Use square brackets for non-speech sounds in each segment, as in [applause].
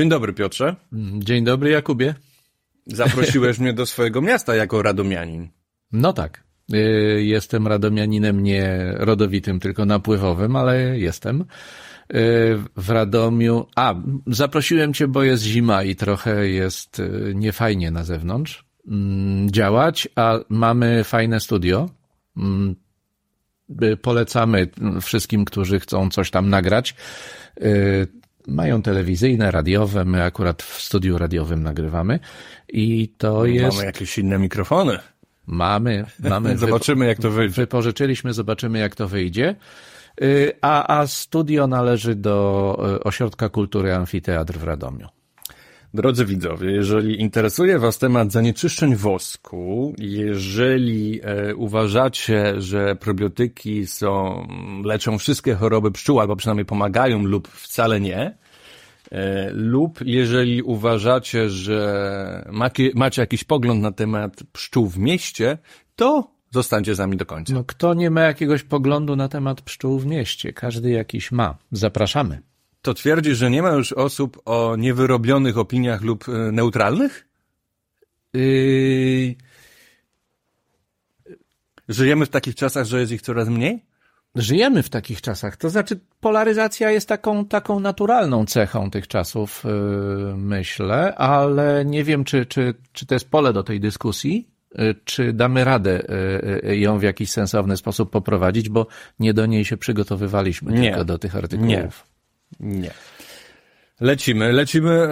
Dzień dobry, Piotrze. Dzień dobry, Jakubie. Zaprosiłeś [laughs] mnie do swojego miasta jako radomianin. No tak. Y, jestem radomianinem nie rodowitym, tylko napływowym, ale jestem. Y, w Radomiu. A, zaprosiłem cię, bo jest zima i trochę jest y, niefajnie na zewnątrz mm, działać, a mamy fajne studio. Mm, polecamy wszystkim, którzy chcą coś tam nagrać. Mają telewizyjne, radiowe, my akurat w studiu radiowym nagrywamy i to jest... Mamy jakieś inne mikrofony. Mamy, mamy. [laughs] Zobaczymy, jak to wyjdzie. Wypożyczyliśmy, zobaczymy, jak to wyjdzie. Y, a, a studio należy do y, Ośrodka Kultury Amfiteatr w Radomiu. Drodzy widzowie, jeżeli interesuje Was temat zanieczyszczeń wosku, jeżeli e, uważacie, że probiotyki są, leczą wszystkie choroby pszczół, albo przynajmniej pomagają lub wcale nie, lub jeżeli uważacie, że macie, macie jakiś pogląd na temat pszczół w mieście, to zostańcie z nami do końca. No kto nie ma jakiegoś poglądu na temat pszczół w mieście? Każdy jakiś ma. Zapraszamy. To twierdzi, że nie ma już osób o niewyrobionych opiniach lub e, neutralnych? Yy... Żyjemy w takich czasach, że jest ich coraz mniej? Żyjemy w takich czasach. To znaczy, polaryzacja jest taką, taką naturalną cechą tych czasów, yy, myślę, ale nie wiem, czy, czy, czy to jest pole do tej dyskusji, yy, czy damy radę yy, ją w jakiś sensowny sposób poprowadzić, bo nie do niej się przygotowywaliśmy, nie. tylko do tych artykułów. Nie. Nie. Lecimy, lecimy. E,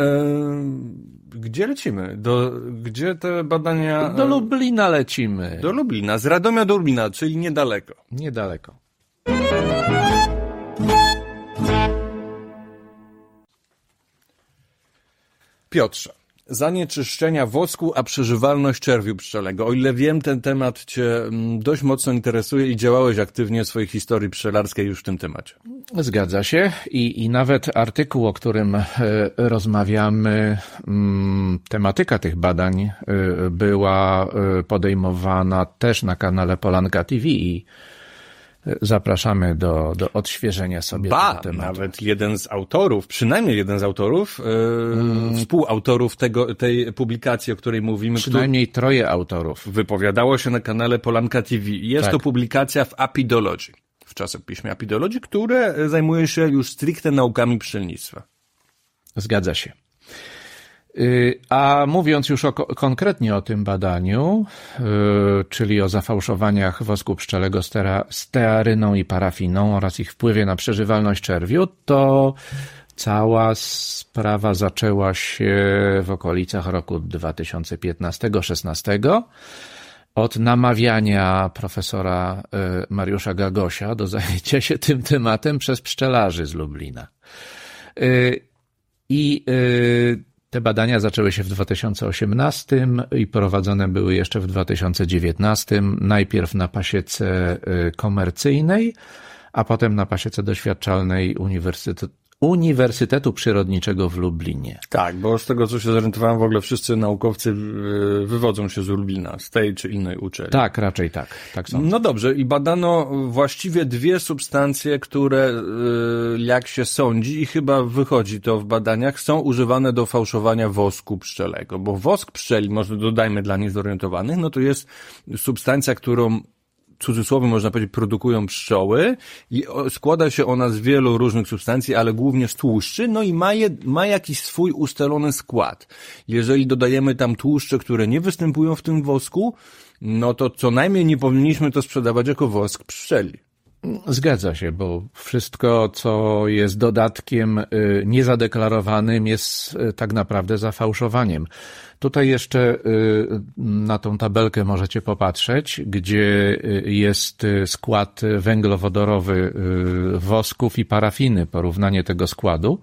gdzie lecimy? Do, gdzie te badania. Do Lublina lecimy. Do Lublina, z Radomia do Lublina, czyli niedaleko. Niedaleko. Piotrze, zanieczyszczenia wosku, a przeżywalność czerwiu pszczelego. O ile wiem, ten temat Cię mm, dość mocno interesuje i działałeś aktywnie w swojej historii pszczelarskiej już w tym temacie. Zgadza się i, i nawet artykuł, o którym e, rozmawiamy, mm, tematyka tych badań e, była e, podejmowana też na kanale Polanka TV i zapraszamy do, do odświeżenia sobie ba, tego tematu. nawet jeden z autorów, przynajmniej jeden z autorów, yy, współautorów tego, tej publikacji, o której mówimy. Przynajmniej tu, troje autorów. Wypowiadało się na kanale Polanka TV. Jest tak. to publikacja w Apidologii, w czasopiśmie Apidologii, które zajmuje się już stricte naukami pszczelnictwa. Zgadza się. Y, a mówiąc już o, konkretnie o tym badaniu, y, czyli o zafałszowaniach wosku pszczelego stearyną i parafiną oraz ich wpływie na przeżywalność czerwiu, to cała sprawa zaczęła się w okolicach roku 2015-16 od namawiania profesora y, Mariusza Gagosia do zajęcia się tym tematem przez pszczelarzy z Lublina. I te badania zaczęły się w 2018 i prowadzone były jeszcze w 2019, najpierw na pasiece y, komercyjnej, a potem na pasiece doświadczalnej Uniwersytetu, Uniwersytetu Przyrodniczego w Lublinie. Tak, bo z tego co się zorientowałem, w ogóle wszyscy naukowcy wywodzą się z Lublina, z tej czy innej uczelni. Tak, raczej tak. tak sądzę. No dobrze, i badano właściwie dwie substancje, które, y, jak się sądzi, i chyba wychodzi to w badaniach, są używane do fałszowania wosku pszczelego, bo wosk pszczeli, może dodajmy dla niezorientowanych, no to jest substancja, którą cudzysłowie można powiedzieć, produkują pszczoły i składa się ona z wielu różnych substancji, ale głównie z tłuszczy, no i ma, je, ma jakiś swój ustalony skład. Jeżeli dodajemy tam tłuszcze, które nie występują w tym wosku, no to co najmniej nie powinniśmy to sprzedawać jako wosk pszczeli. Zgadza się, bo wszystko, co jest dodatkiem y, niezadeklarowanym, jest y, tak naprawdę zafałszowaniem. Tutaj jeszcze y, na tą tabelkę możecie popatrzeć, gdzie jest skład węglowodorowy wosków i parafiny, porównanie tego składu.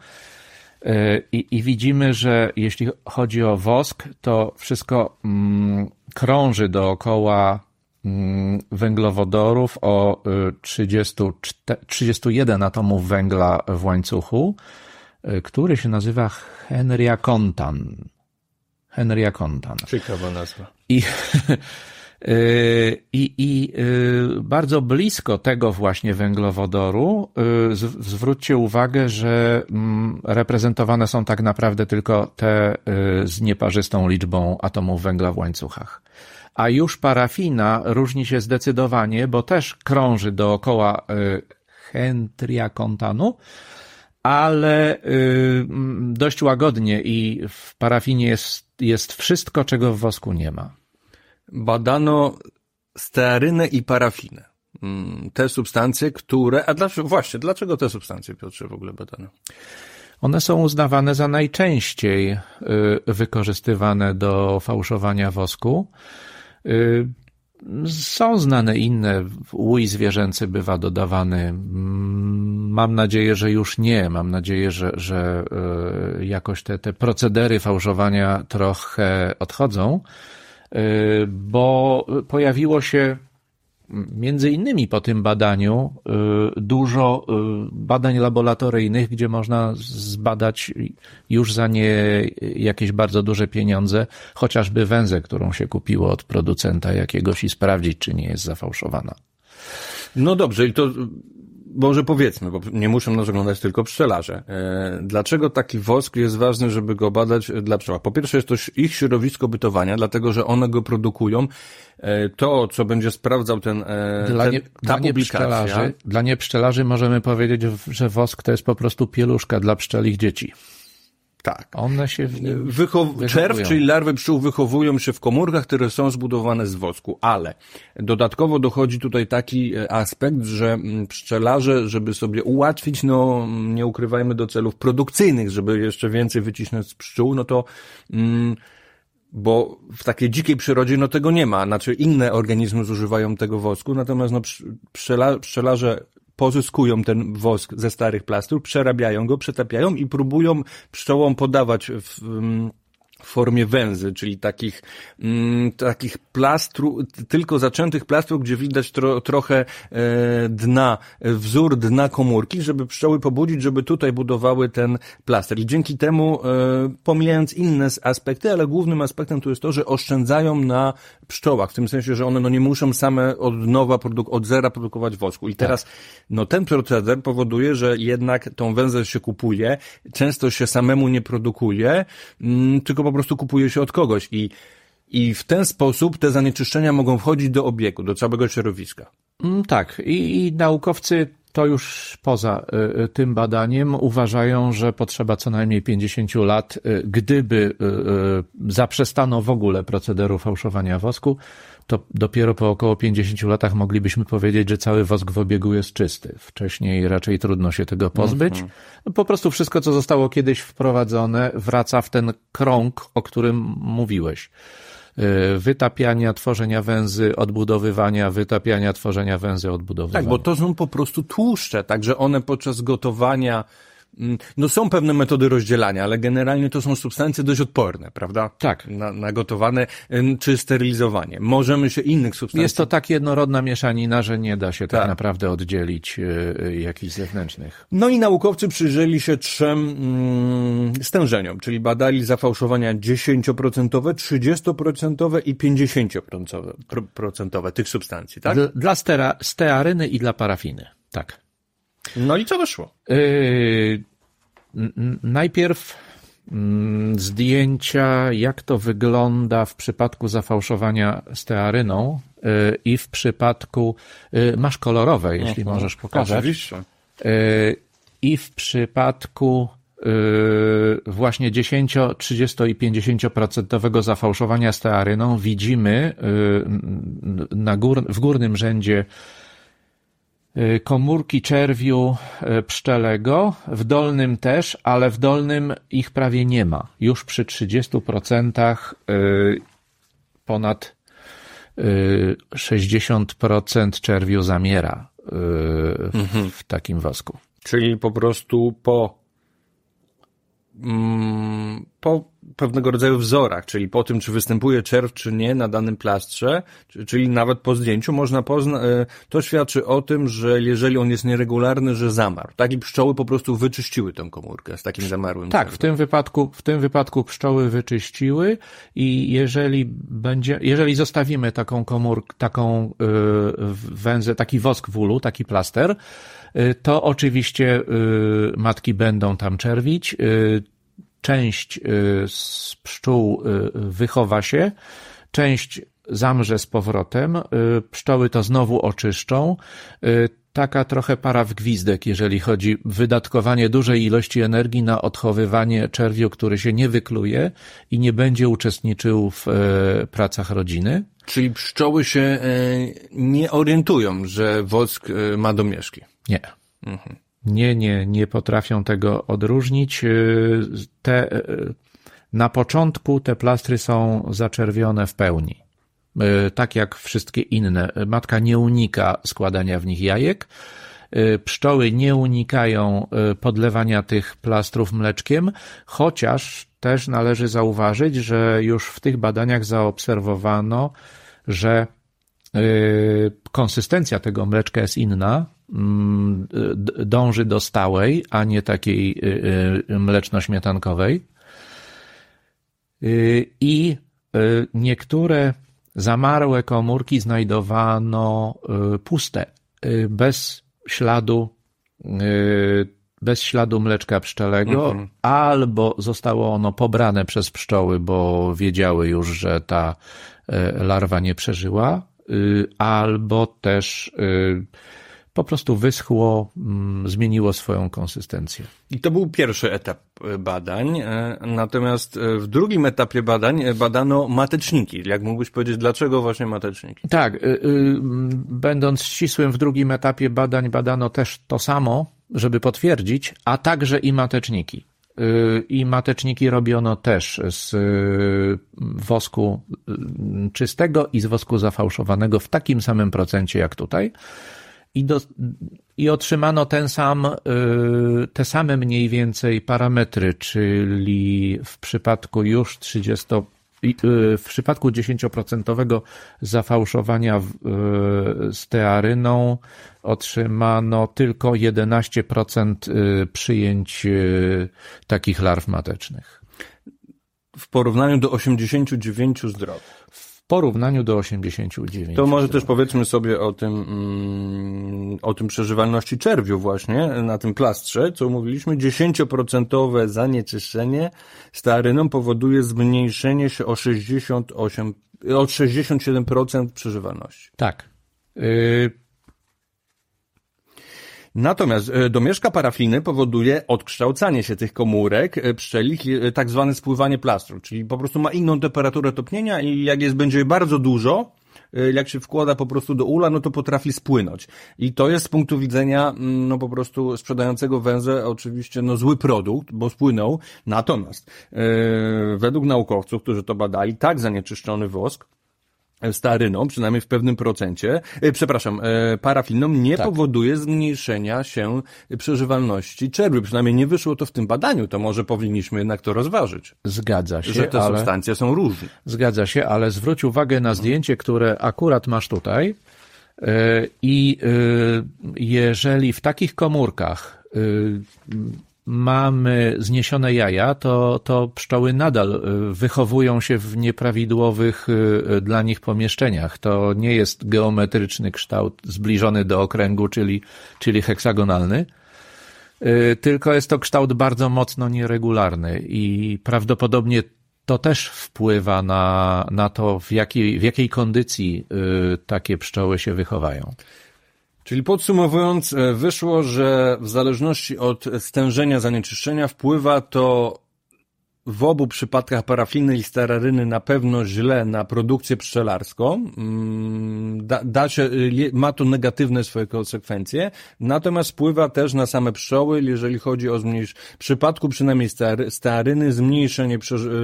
I, I, widzimy, że jeśli chodzi o wosk, to wszystko mm, krąży dookoła węglowodorów o 30, y, 31 atomów węgla w łańcuchu, y, który się nazywa Henrya Contan. Henrya Contan. Ciekawa nazwa. I [laughs] I, I bardzo blisko tego właśnie węglowodoru zwróćcie uwagę, że mm, reprezentowane są tak naprawdę tylko te z nieparzystą liczbą atomów węgla w łańcuchach. A już parafina różni się zdecydowanie, bo też krąży dookoła Hentria Contanu, ale dość łagodnie i w parafinie jest, jest wszystko, czego w wosku nie ma. Badano stearynę i parafinę. Mm, te substancje, które. A dlaczego, właśnie, dlaczego te substancje, Piotrze, w ogóle badano? One są uznawane za najczęściej y, wykorzystywane do fałszowania wosku. Y, są znane inne. Łój zwierzęcy bywa dodawany. Mm, mam nadzieję, że już nie. Mam nadzieję, że, że y, jakoś te, te procedery fałszowania trochę odchodzą, bo pojawiło się między innymi po tym badaniu y, dużo y, badań laboratoryjnych, gdzie można zbadać już za nie jakieś bardzo duże pieniądze, chociażby węzę, którą się kupiło od producenta jakiegoś i sprawdzić, czy nie jest zafałszowana. No dobrze, i to może powiedzmy, bo nie muszą nas oglądać tylko pszczelarze. E, dlaczego taki wosk jest ważny, żeby go badać dla pszczoła? Po pierwsze jest to ich środowisko bytowania, dlatego że one go produkują. E, to, co będzie sprawdzał ten, e, dla nie, ta dla publikacja. dla niepszczelarzy możemy powiedzieć, że wosk to jest po prostu pieluszka dla pszczelich dzieci. Tak. One się w nim Wychow... Czerw, czyli larwy pszczół wychowują się w komórkach, które są zbudowane z wosku, ale dodatkowo dochodzi tutaj taki e, aspekt, że mm, pszczelarze, żeby sobie ułatwić, no nie ukrywajmy do celów produkcyjnych, żeby jeszcze więcej wycisnąć z pszczół, no to mm, bo w takiej dzikiej przyrodzie no tego nie ma, znaczy inne organizmy zużywają tego wosku, natomiast no pszczela, pszczelarze pozyskują ten wosk ze starych plastrów, przerabiają go, przetapiają i próbują pszczołom podawać w, w formie węzy, czyli takich, mm, takich plastru, tylko zaczętych plastrów, gdzie widać tro, trochę e, dna, wzór dna komórki, żeby pszczoły pobudzić, żeby tutaj budowały ten plaster. I dzięki temu, e, pomijając inne aspekty, ale głównym aspektem tu jest to, że oszczędzają na pszczołach, w tym sensie, że one no nie muszą same od nowa, od zera produkować wosku. I teraz, tak. no ten proceder powoduje, że jednak tą węzę się kupuje, często się samemu nie produkuje, mm, tylko po prostu kupuje się od kogoś. I i w ten sposób te zanieczyszczenia mogą wchodzić do obiegu, do całego środowiska. Mm, tak, i, i naukowcy to już poza y, y, tym badaniem uważają, że potrzeba co najmniej 50 lat, y, gdyby zaprzestano w ogóle procederu fałszowania wosku, to dopiero po około 50 latach moglibyśmy powiedzieć, że cały wosk w obiegu jest czysty. Wcześniej raczej trudno się tego pozbyć. Mhm. Po prostu wszystko, co zostało kiedyś wprowadzone, wraca w ten krąg, o którym mówiłeś. Y, wytapiania, tworzenia węzy, odbudowywania, wytapiania, tworzenia węzy, odbudowywania. Tak, bo to są po prostu tłuszcze, także one podczas gotowania no są pewne metody rozdzielania, ale generalnie to są substancje dość odporne, prawda? Tak. Na, na gotowane czy sterylizowanie. Możemy się innych substancji... Jest to tak jednorodna mieszanina, że nie da się tak, tak naprawdę oddzielić y, jakichś zewnętrznych. No i naukowcy przyjrzeli się trzem mm, stężeniom, czyli badali zafałszowania 10%, 30% i 50% tych substancji, tak? Dla stera, stearyny i dla parafiny, tak. No i co wyszło? Yy, najpierw mm, zdjęcia, jak to wygląda w przypadku zafałszowania stearyną yy, i w przypadku, yy, masz kolorowe, jeśli mhm. możesz pokazać. Oczywiście. Yy, I w przypadku właśnie 10, 30 i 50% zafałszowania stearyną widzimy na gór, w górnym rzędzie Y, komórki czerwiu y, pszczelego, w dolnym też, ale w dolnym ich prawie nie ma. Już przy 30% y, ponad 60% czerwiu zamiera w mhm. takim wosku. Czyli po prostu po mm, po pewnego rodzaju wzorach, czyli po tym, czy występuje czerw, czy nie na danym plastrze, czyli nawet po zdjęciu można poznać, e, to świadczy o tym, że jeżeli on jest nieregularny, że zamarł. Tak i pszczoły po prostu wyczyściły tę komórkę z takim zamarłym Tak, w tym wypadku, w tym wypadku pszczoły wyczyściły i jeżeli będzie, jeżeli zostawimy taką komórkę, taką yy, węzę, taki wosk w ulu, taki plaster, yy, to oczywiście matki będą tam czerwić, część y, z pszczół y, wychowa się, część zamrze z powrotem, y, pszczoły to znowu oczyszczą. Taka trochę para w gwizdek, jeżeli chodzi wydatkowanie dużej ilości energii na odchowywanie czerwiu, który się nie wykluje i nie będzie uczestniczył w pracach rodziny. Czyli pszczoły się nie orientują, że wosk ma domieszki. Nie. Mhm nie, nie, nie potrafią tego odróżnić. Y, te, y, na początku te plastry są zaczerwione w pełni. Y, tak jak wszystkie inne. Matka nie unika składania w nich jajek. Pszczoły nie unikają podlewania tych plastrów mleczkiem, chociaż też należy zauważyć, że już w tych badaniach zaobserwowano, że konsystencja tego mleczka jest inna, Mm, dąży do stałej, a nie takiej y, y, mleczno-śmietankowej. I niektóre zamarłe komórki znajdowano puste, bez śladu, bez śladu mleczka pszczelego, mhm. albo zostało ono pobrane przez pszczoły, bo wiedziały już, że ta larwa nie przeżyła, albo też po prostu wyschło, mm, zmieniło swoją konsystencję. I to był pierwszy etap e, badań. E, natomiast e, w drugim etapie badań badano mateczniki. Jak mógłbyś powiedzieć, dlaczego właśnie mateczniki? Tak, będąc ścisłym w drugim etapie badań badano też to samo, żeby potwierdzić, a także i mateczniki. I mateczniki robiono też z wosku czystego i z wosku zafałszowanego w takim samym procencie jak tutaj. I, do, i otrzymano ten sam, y, te same mniej więcej parametry, czyli w przypadku już 30, y, w przypadku 10% zafałszowania y, z tearyną otrzymano tylko 11% przyjęć takich larw matecznych. W porównaniu do 89 zdrowych porównaniu do 89. To może też powiedzmy sobie o tym, mm, o tym przeżywalności czerwiu właśnie na tym plastrze, co mówiliśmy, 10% zanieczyszczenie staryną powoduje zmniejszenie się o 68, o 67% przeżywalności. Tak. Y, Natomiast e, domieszka parafiny powoduje odkształcanie się tych komórek e, pszczelich, e, tak zwane spływanie plastru, czyli po prostu ma inną temperaturę topnienia i jak jest będzie bardzo dużo, jak się wkłada po prostu do ula, no to potrafi spłynąć. I to jest z punktu widzenia, mm, no po prostu sprzedającego węzę oczywiście, no zły produkt, bo spłynął. Natomiast yy, według naukowców, którzy to badali, tak zanieczyszczony wosk staryną, przynajmniej w pewnym procencie, e, przepraszam, e, parafilną, nie tak. powoduje zmniejszenia się przeżywalności czerwi. Przynajmniej nie wyszło to w tym badaniu, to może powinniśmy jednak to rozważyć. Zgadza się. Że te ale... substancje są różne. Zgadza się, ale zwróć uwagę na zdjęcie, które akurat masz tutaj. E, I jeżeli w takich komórkach mamy zniesione jaja, to, to pszczoły nadal y, wychowują się w nieprawidłowych y, dla nich pomieszczeniach. To nie jest geometryczny kształt zbliżony do okręgu, czyli, czyli heksagonalny, y, tylko jest to kształt bardzo mocno nieregularny i prawdopodobnie to też wpływa na, na to, w jakiej, w jakiej kondycji takie pszczoły się wychowają. Czyli podsumowując, e, wyszło, że w zależności od stężenia zanieczyszczenia wpływa to w obu przypadkach parafiny i steraryny na pewno źle na produkcję pszczelarską. Mm, da, da się, ma to negatywne swoje konsekwencje, natomiast wpływa też na same pszczoły, jeżeli chodzi o zmniejsz, w przypadku przynajmniej stearyny, zmniejszenie,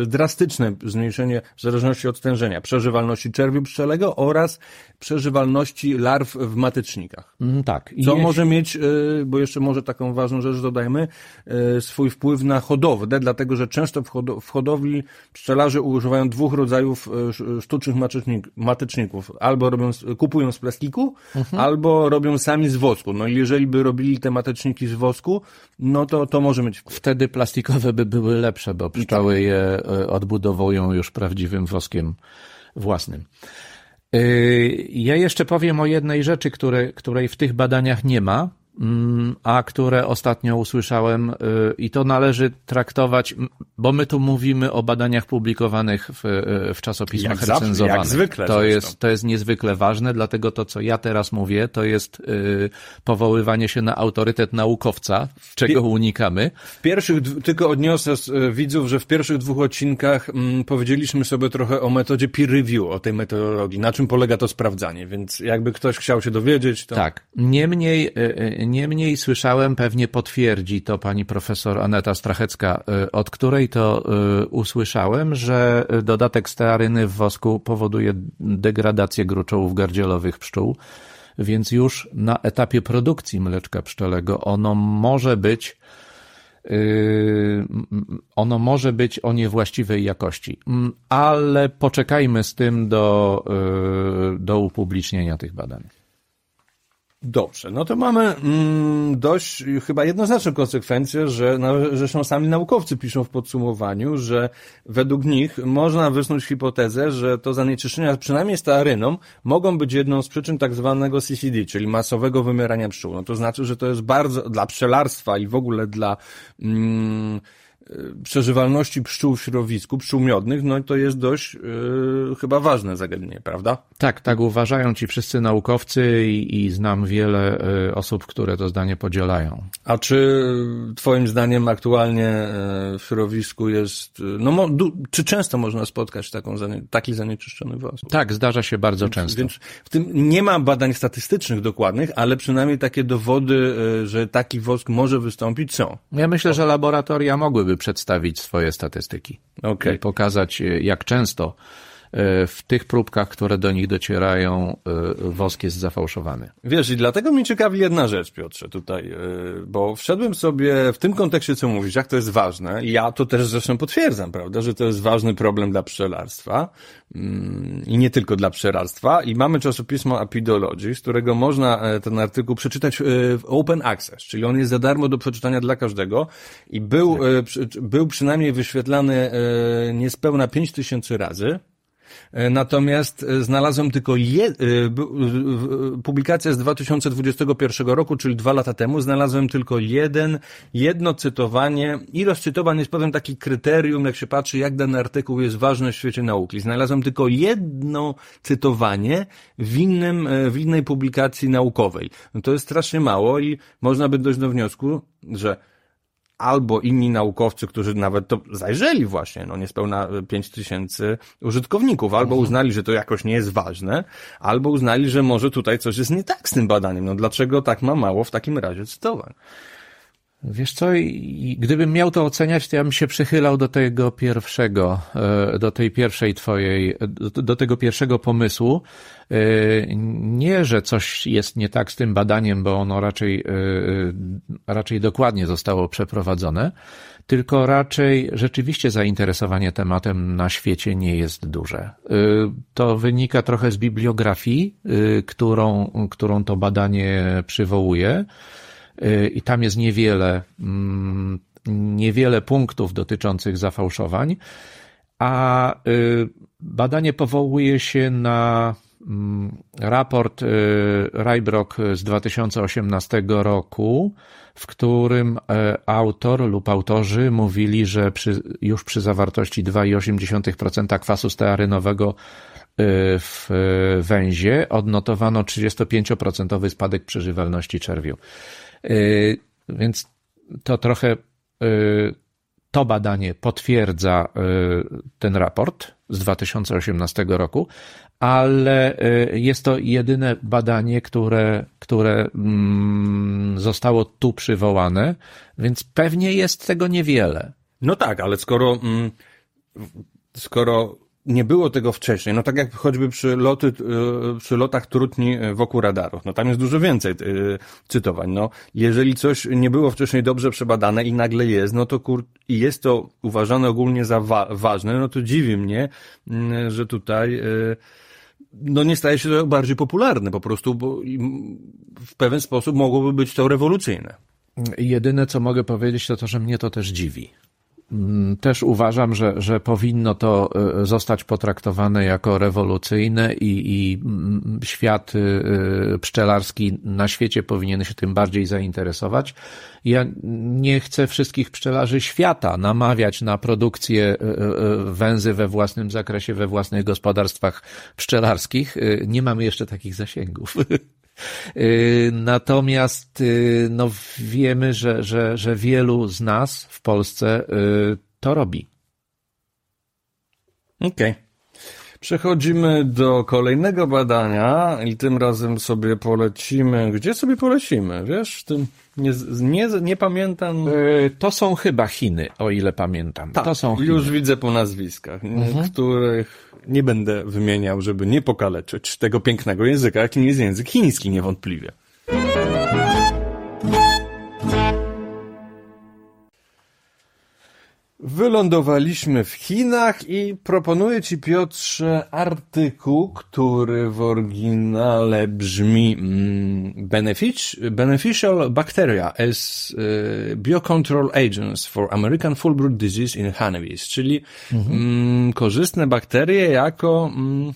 drastyczne zmniejszenie w zależności od stężenia, przeżywalności czerwiu pszczelego oraz przeżywalności larw w matecznikach. Mm, tak. I Co jeśli... może mieć, y, bo jeszcze może taką ważną rzecz dodajmy, y, swój wpływ na hodowlę, dlatego że często w hodowli pszczelarze używają dwóch rodzajów y, sztucznych mateczników. Albo robią, kupują z plastiku, mhm. albo robią sami z wosku. No i jeżeli by robili te mateczniki z wosku, no to to może mieć. Wtedy plastikowe by były lepsze, bo pszczoły je odbudowują już prawdziwym woskiem własnym. Y, ja jeszcze powiem o jednej rzeczy, które, której w tych badaniach nie ma, a które ostatnio usłyszałem y, i to należy traktować, bo my tu mówimy o badaniach publikowanych w, y, w czasopismach jak recenzowanych. Jak zwykle. To jest, to jest niezwykle ważne, dlatego to, co ja teraz mówię, to jest y, powoływanie się na autorytet naukowca, czego unikamy. W pierwszych, tylko odniosę widzów, że w pierwszych dwóch odcinkach mm, powiedzieliśmy sobie trochę o metodzie peer review, o tej metodologii, na czym polega to sprawdzanie, więc jakby ktoś chciał się dowiedzieć, to... Tak. Niemniej Niemniej słyszałem, pewnie potwierdzi to pani profesor Aneta Strachecka, y, od której to y, usłyszałem, że dodatek stearyny w wosku powoduje degradację gruczołów gardzielowych pszczół, więc już na etapie produkcji mleczka pszczelego ono może być y, ono może być o niewłaściwej jakości, mm, ale poczekajmy z tym do, do upublicznienia tych badań. Dobrze, no to mamy mm, dość chyba jednoznaczną konsekwencję, że no, zresztą sami naukowcy piszą w podsumowaniu, że według nich można wysnuć hipotezę, że to zanieczyszczenia przynajmniej stearyną mogą być jedną z przyczyn tak zwanego CCD, czyli masowego wymierania pszczół. No to znaczy, że to jest bardzo dla pszczelarstwa i w ogóle dla mm, przeżywalności pszczół w środowisku, pszczół miodnych, no to jest dość yy, chyba ważne zagadnienie, prawda? Tak, tak uważają ci wszyscy naukowcy i, i znam wiele y, osób, które to zdanie podzielają. A czy twoim zdaniem aktualnie y, w środowisku jest, y, no mo, du, czy często można spotkać taką, taki zanieczyszczony wosk? Tak, zdarza się bardzo więc, często. Więc w tym nie ma badań statystycznych dokładnych, ale przynajmniej takie dowody, że taki wosk może wystąpić są. Ja myślę, że laboratoria mogłyby przedstawić swoje statystyki okay. i pokazać, e, jak często w tych próbkach, które do nich docierają, e, wosk jest zafałszowany. Wiesz, i dlatego mnie ciekawi jedna rzecz, Piotrze, tutaj, bo wszedłem sobie w tym kontekście, co mówisz, jak to jest ważne. Ja to też zresztą potwierdzam, prawda, że to jest ważny problem dla pszczelarstwa mm, i nie tylko dla pszczelarstwa. I mamy czasopismo Apidology, z którego można ten artykuł przeczytać w Open Access, czyli on jest za darmo do przeczytania dla każdego i był, tak. był przynajmniej wyświetlany niespełna 5000 razy. E, natomiast e, znalazłem tylko je, e, publikacja z 2021 roku, czyli dwa lata temu, znalazłem tylko jeden, jedno cytowanie. Ilość cytowań jest pewien taki kryterium, jak się patrzy, jak dany artykuł jest ważny w świecie nauki. Znalazłem tylko jedno cytowanie w innym, w innej publikacji naukowej. No to jest strasznie mało i można by dojść do wniosku, że albo inni naukowcy, którzy nawet to zajrzeli właśnie, no niespełna 5 tysięcy użytkowników, albo mhm. uznali, że to jakoś nie jest ważne, albo uznali, że może tutaj coś jest nie tak z tym badaniem. No dlaczego tak ma mało w takim razie cytowań? Wiesz co, gdybym miał to oceniać, to ja bym się przychylał do tego pierwszego, e, do tej pierwszej twojej, do tego pierwszego pomysłu. E, nie, że coś jest nie tak z tym badaniem, bo ono raczej, e, raczej dokładnie zostało przeprowadzone, tylko raczej rzeczywiście zainteresowanie tematem na świecie nie jest duże. To wynika trochę z bibliografii, którą, którą to badanie przywołuje i tam jest niewiele, mm, niewiele punktów dotyczących zafałszowań, a y, badanie powołuje się na mm, raport y, Rybrock z 2018 roku, w którym e, autor lub autorzy mówili, że przy, już przy zawartości 2,8% kwasu stearynowego y, w węzie odnotowano 35% spadek przeżywalności czerwiu. Y, więc to trochę y, to badanie potwierdza ten raport z 2018 roku, ale jest to jedyne badanie, które, które mm, zostało tu przywołane, więc pewnie jest tego niewiele. No tak, ale skoro, mm, skoro nie było tego wcześniej, no tak jak choćby przy, loty, y, przy lotach trutni wokół radarów, no tam jest dużo więcej y, cytowań, no jeżeli coś nie było wcześniej dobrze przebadane i nagle jest, no to kur... i jest to uważane ogólnie za wa ważne, no to dziwi mnie, mm, że tutaj no nie staje się to bardziej popularne po prostu, bo w pewien sposób mogłoby być to rewolucyjne. Jedyne, co mogę powiedzieć, to to, że mnie to też dziwi. Mm, też uważam, że, że powinno to e, zostać potraktowane jako rewolucyjne i, i mm, świat e, pszczelarski na świecie powinien się tym bardziej zainteresować. Ja nie chcę wszystkich pszczelarzy świata namawiać na produkcję e, węzy we własnym zakresie, we własnych gospodarstwach pszczelarskich. Nie mamy jeszcze takich zasięgów. [laughs] Y, natomiast y, no, wiemy, że, że, że wielu z nas w Polsce y, to robi. Okej. Okay. Przechodzimy do kolejnego badania i tym razem sobie polecimy. Gdzie sobie polecimy? Wiesz, tym nie, nie, nie pamiętam. To są chyba Chiny, o ile pamiętam. Tak, to są Chiny. już widzę po nazwiskach, mhm. których nie będę wymieniał, żeby nie pokaleczyć tego pięknego języka, jakim jest język chiński niewątpliwie. Wylądowaliśmy w Chinach i proponuję Ci, Piotrze, artykuł, który w oryginale brzmi mm, Beneficial Bacteria as y, Biocontrol Agents for American Full Disease in Honeybees, czyli mhm. mm, korzystne bakterie jako mm,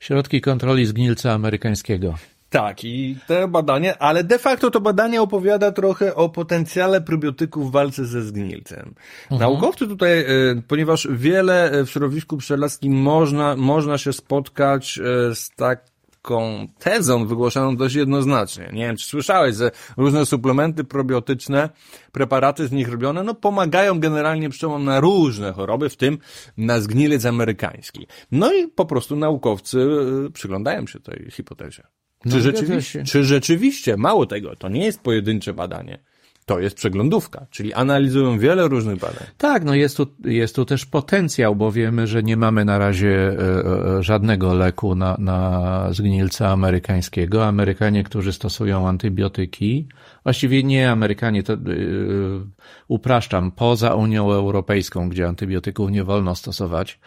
środki kontroli zgnilca amerykańskiego. Tak, i te badanie, ale de facto to badanie opowiada trochę o potencjale probiotyków w walce ze zgnilcem. Mhm. Naukowcy tutaj, e, ponieważ wiele e, w środowisku pszczelarskim można, można się spotkać e, z taką tezą wygłoszoną dość jednoznacznie. Nie wiem, czy słyszałeś, że różne suplementy probiotyczne, preparaty z nich robione, no pomagają generalnie pszczołom na różne choroby, w tym na zgnilec amerykański. No i po prostu naukowcy przyglądają się tej hipotezie. Czy, no, rzeczywiście, czy rzeczywiście, mało tego, to nie jest pojedyncze badanie. To jest przeglądówka, czyli analizują wiele różnych badań. Tak, no jest tu, jest tu też potencjał, bo wiemy, że nie mamy na razie e, e, żadnego leku na, na zgnilca amerykańskiego. Amerykanie, którzy stosują antybiotyki, właściwie nie Amerykanie, to yy, upraszczam, poza Unią Europejską, gdzie antybiotyków nie wolno stosować,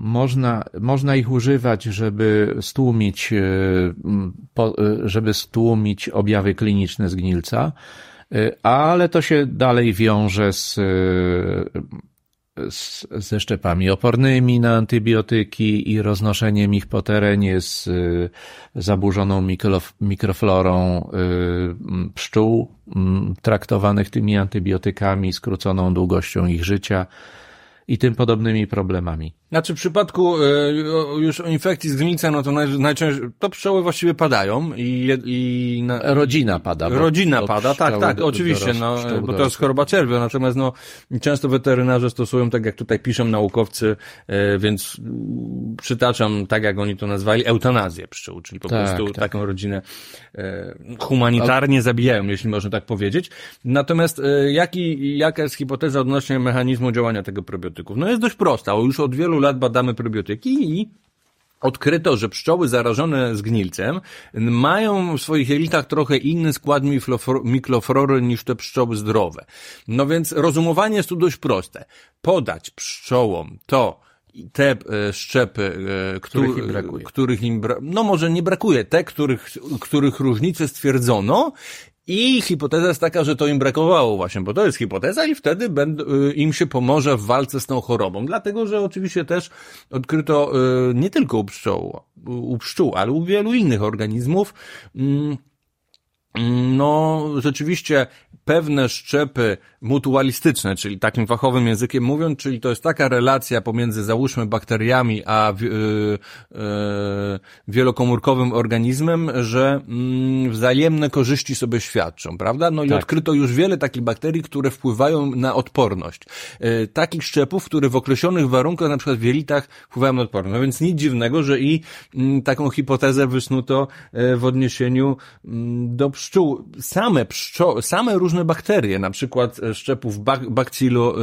można, można ich używać, żeby stłumić, y, y, żeby stłumić objawy kliniczne zgnilca, ale to się dalej wiąże z, z, ze szczepami opornymi na antybiotyki i roznoszeniem ich po terenie z zaburzoną mikroflorą pszczół traktowanych tymi antybiotykami, skróconą długością ich życia i tym podobnymi problemami. Znaczy w przypadku e, już infekcji z gnicem, no to naj, najczęściej, to pszczoły właściwie padają i, i na, Rodzina pada. Rodzina pada, tak, tak, oczywiście, no, bo to jest choroba czerwia, natomiast no, często weterynarze stosują, tak jak tutaj piszą naukowcy, e, więc przytaczam, tak jak oni to nazwali, eutanazję pszczół, czyli po tak, prostu tak. taką rodzinę e, humanitarnie zabijają, jeśli można tak powiedzieć. Natomiast jaki, jaka jest hipoteza odnośnie mechanizmu działania tego probiotyków? No jest dość prosta, już od wielu lat badamy probiotyki i odkryto, że pszczoły zarażone zgnilcem mają w swoich jelitach trochę inny skład mikroflory niż te pszczoły zdrowe. No więc rozumowanie jest tu dość proste. Podać pszczołom to, te e, szczepy, e, których im brakuje. Których im bra no może nie brakuje, te, których, których różnice stwierdzono i hipoteza jest taka, że to im brakowało właśnie, bo to jest hipoteza i wtedy y, im się pomoże w walce z tą chorobą. Dlatego, że oczywiście też odkryto y, nie tylko u pszczół, u pszczół, ale u wielu innych organizmów, mm, no, rzeczywiście pewne szczepy mutualistyczne, czyli takim fachowym językiem mówiąc, czyli to jest taka relacja pomiędzy załóżmy bakteriami a y, y, wielokomórkowym organizmem, że mm, wzajemne korzyści sobie świadczą, prawda? No i tak. odkryto już wiele takich bakterii, które wpływają na odporność. Y, takich szczepów, które w określonych warunkach, na przykład w jelitach, wpływają na odporność. No więc nic dziwnego, że i mm, taką hipotezę wysnuto w odniesieniu mm, do pszczół. Same pszczoły, same różne bakterie, na przykład szczepów bak bacillo,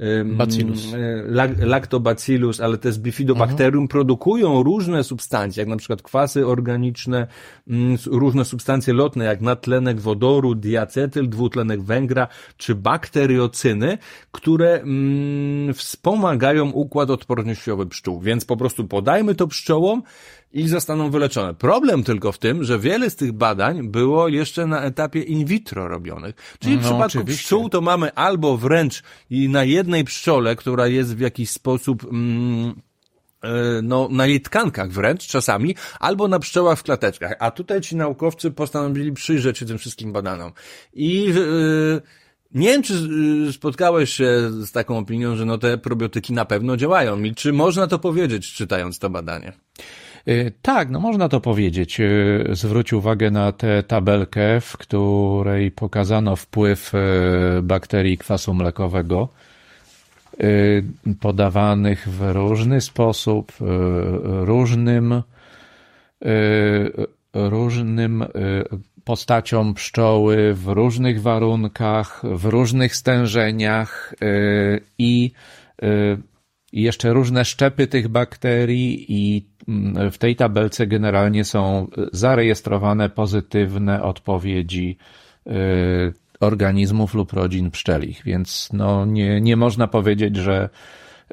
y, bacillus. Y, lactobacillus, ale też bifidobacterium mhm. produkują różne substancje, jak na przykład kwasy organiczne, mm, różne substancje lotne, jak natlenek wodoru, diacetyl, dwutlenek węgla, czy bakteriocyny, które mm, wspomagają układ odpornościowy pszczół. Więc po prostu podajmy to pszczołom, i zostaną wyleczone. Problem tylko w tym, że wiele z tych badań było jeszcze na etapie in vitro robionych. Czyli no, w przypadku oczywiście. pszczół to mamy albo wręcz i na jednej pszczole, która jest w jakiś sposób mm, e, no, na jej tkankach wręcz czasami, albo na pszczołach w klateczkach. A tutaj ci naukowcy postanowili przyjrzeć się tym wszystkim badanom. I yy, nie wiem, czy spotkałeś się z taką opinią, że no te probiotyki na pewno działają. I czy można to powiedzieć, czytając to badanie? Y, tak, no można to powiedzieć. Y, zwróć uwagę na tę tabelkę, w której pokazano wpływ y, bakterii kwasu mlekowego podawanych w różny sposób, różnym, różnym postaciom pszczoły w różnych warunkach, w różnych stężeniach i jeszcze różne szczepy tych bakterii i w tej tabelce generalnie są zarejestrowane pozytywne odpowiedzi y, organizmów lub rodzin pszczelich, więc no nie, nie można powiedzieć, że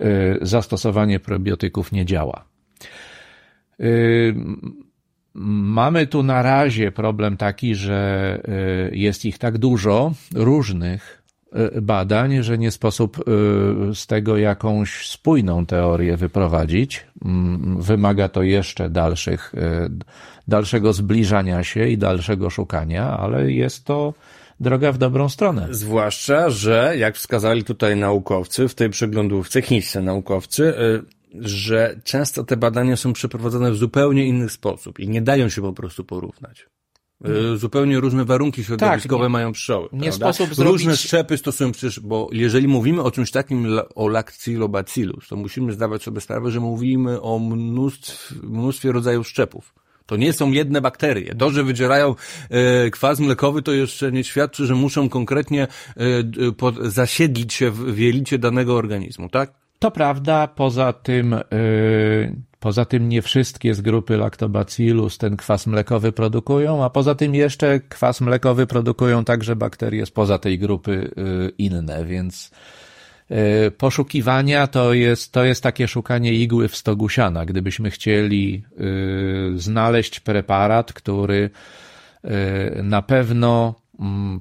y, zastosowanie probiotyków nie działa. Y, mamy tu na razie problem taki, że jest ich tak dużo różnych, badań, że nie sposób e, z tego jakąś spójną teorię wyprowadzić. Mm, wymaga to jeszcze dalszych, e, dalszego zbliżania się i dalszego szukania, ale jest to droga w dobrą stronę. Zwłaszcza, że jak wskazali tutaj naukowcy w tej przeglądówce, chińscy naukowcy, że często te badania są przeprowadzone w zupełnie inny sposób i nie dają się po prostu porównać. Y, zupełnie różne warunki środowiskowe tak, mają pszczoły. Nie prawda? sposób zrobić... Różne szczepy stosują przecież, bo jeżeli mówimy o czymś takim, o lactylobacillus, to musimy zdawać sobie sprawę, że mówimy o mnóstwie, mnóstwie rodzajów szczepów. To nie są jedne bakterie. To, że wydzierają e, kwas mlekowy, to jeszcze nie świadczy, że muszą konkretnie e, pod, zasiedlić się w jelicie danego organizmu, tak? To prawda, poza tym, yy, poza tym nie wszystkie z grupy Lactobacillus ten kwas mlekowy produkują, a poza tym jeszcze kwas mlekowy produkują także bakterie spoza tej grupy yy, inne, więc yy, poszukiwania to jest, to jest takie szukanie igły w stogu siana. Gdybyśmy chcieli znaleźć preparat, który na pewno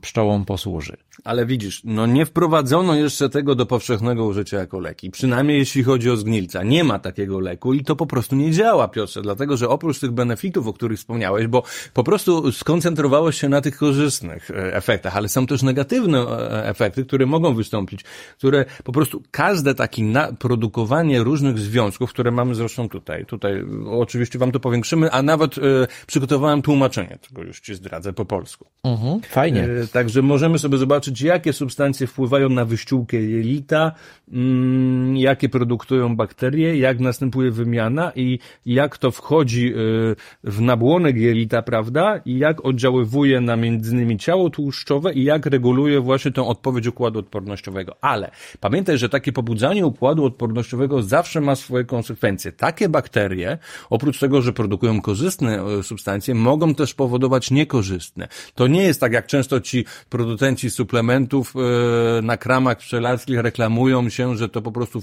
pszczołom posłuży. Ale widzisz, no nie wprowadzono jeszcze tego do powszechnego użycia jako leki. Przynajmniej jeśli chodzi o zgnilca. Nie ma takiego leku i to po prostu nie działa, Piotrze, dlatego że oprócz tych benefitów, o których wspomniałeś, bo po prostu skoncentrowałeś się na tych korzystnych e, efektach, ale są też negatywne e, efekty, które mogą wystąpić, które po prostu każde takie produkowanie różnych związków, które mamy zresztą tutaj, tutaj oczywiście wam to powiększymy, a nawet e, przygotowałem tłumaczenie, tego już ci zdradzę po polsku. Mhm, fajnie. E, także możemy sobie zobaczyć jakie substancje wpływają na wyściółkę jelita, mm, jakie produkują bakterie, jak następuje wymiana i jak to wchodzi y, w nabłonek jelita, prawda, i jak oddziaływuje na między innymi ciało tłuszczowe i jak reguluje właśnie tą odpowiedź układu odpornościowego. Ale pamiętaj, że takie pobudzanie układu odpornościowego zawsze ma swoje konsekwencje. Takie bakterie, oprócz tego, że produkują korzystne y, substancje, mogą też powodować niekorzystne. To nie jest tak, jak często ci producenci suplementów e, na kramach pszczelackich reklamują się, że to po prostu,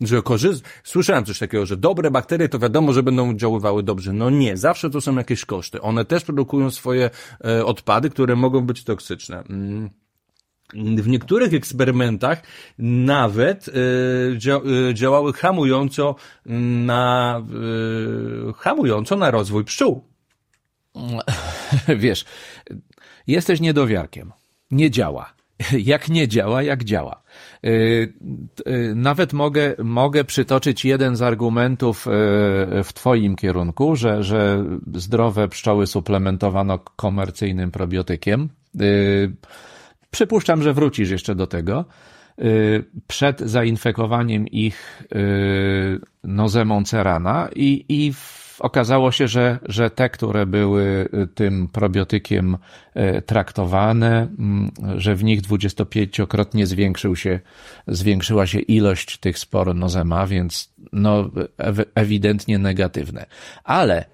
że korzyst... Słyszałem coś takiego, że dobre bakterie to wiadomo, że będą działały dobrze. No nie, zawsze to są jakieś koszty. One też produkują swoje e, odpady, które mogą być toksyczne. Mm. W niektórych eksperymentach nawet y, działały hamująco na, hamująco na rozwój pszczół. [laughs] Wiesz, Jesteś niedowiarkiem. Nie działa. [laughs] Jak nie działa, jak działa. Y, y, nawet mogę, mogę przytoczyć jeden z argumentów y, w Twoim kierunku, że, że zdrowe pszczoły suplementowano komercyjnym probiotykiem. Przypuszczam, że wrócisz jeszcze do tego. Przed zainfekowaniem ich nozemą cerana i, i okazało się, że, że te, które były tym probiotykiem e, traktowane, mm, że w nich 25-krotnie zwiększył się, zwiększyła się ilość tych spor nozema, więc no, ewidentnie negatywne. Ale y,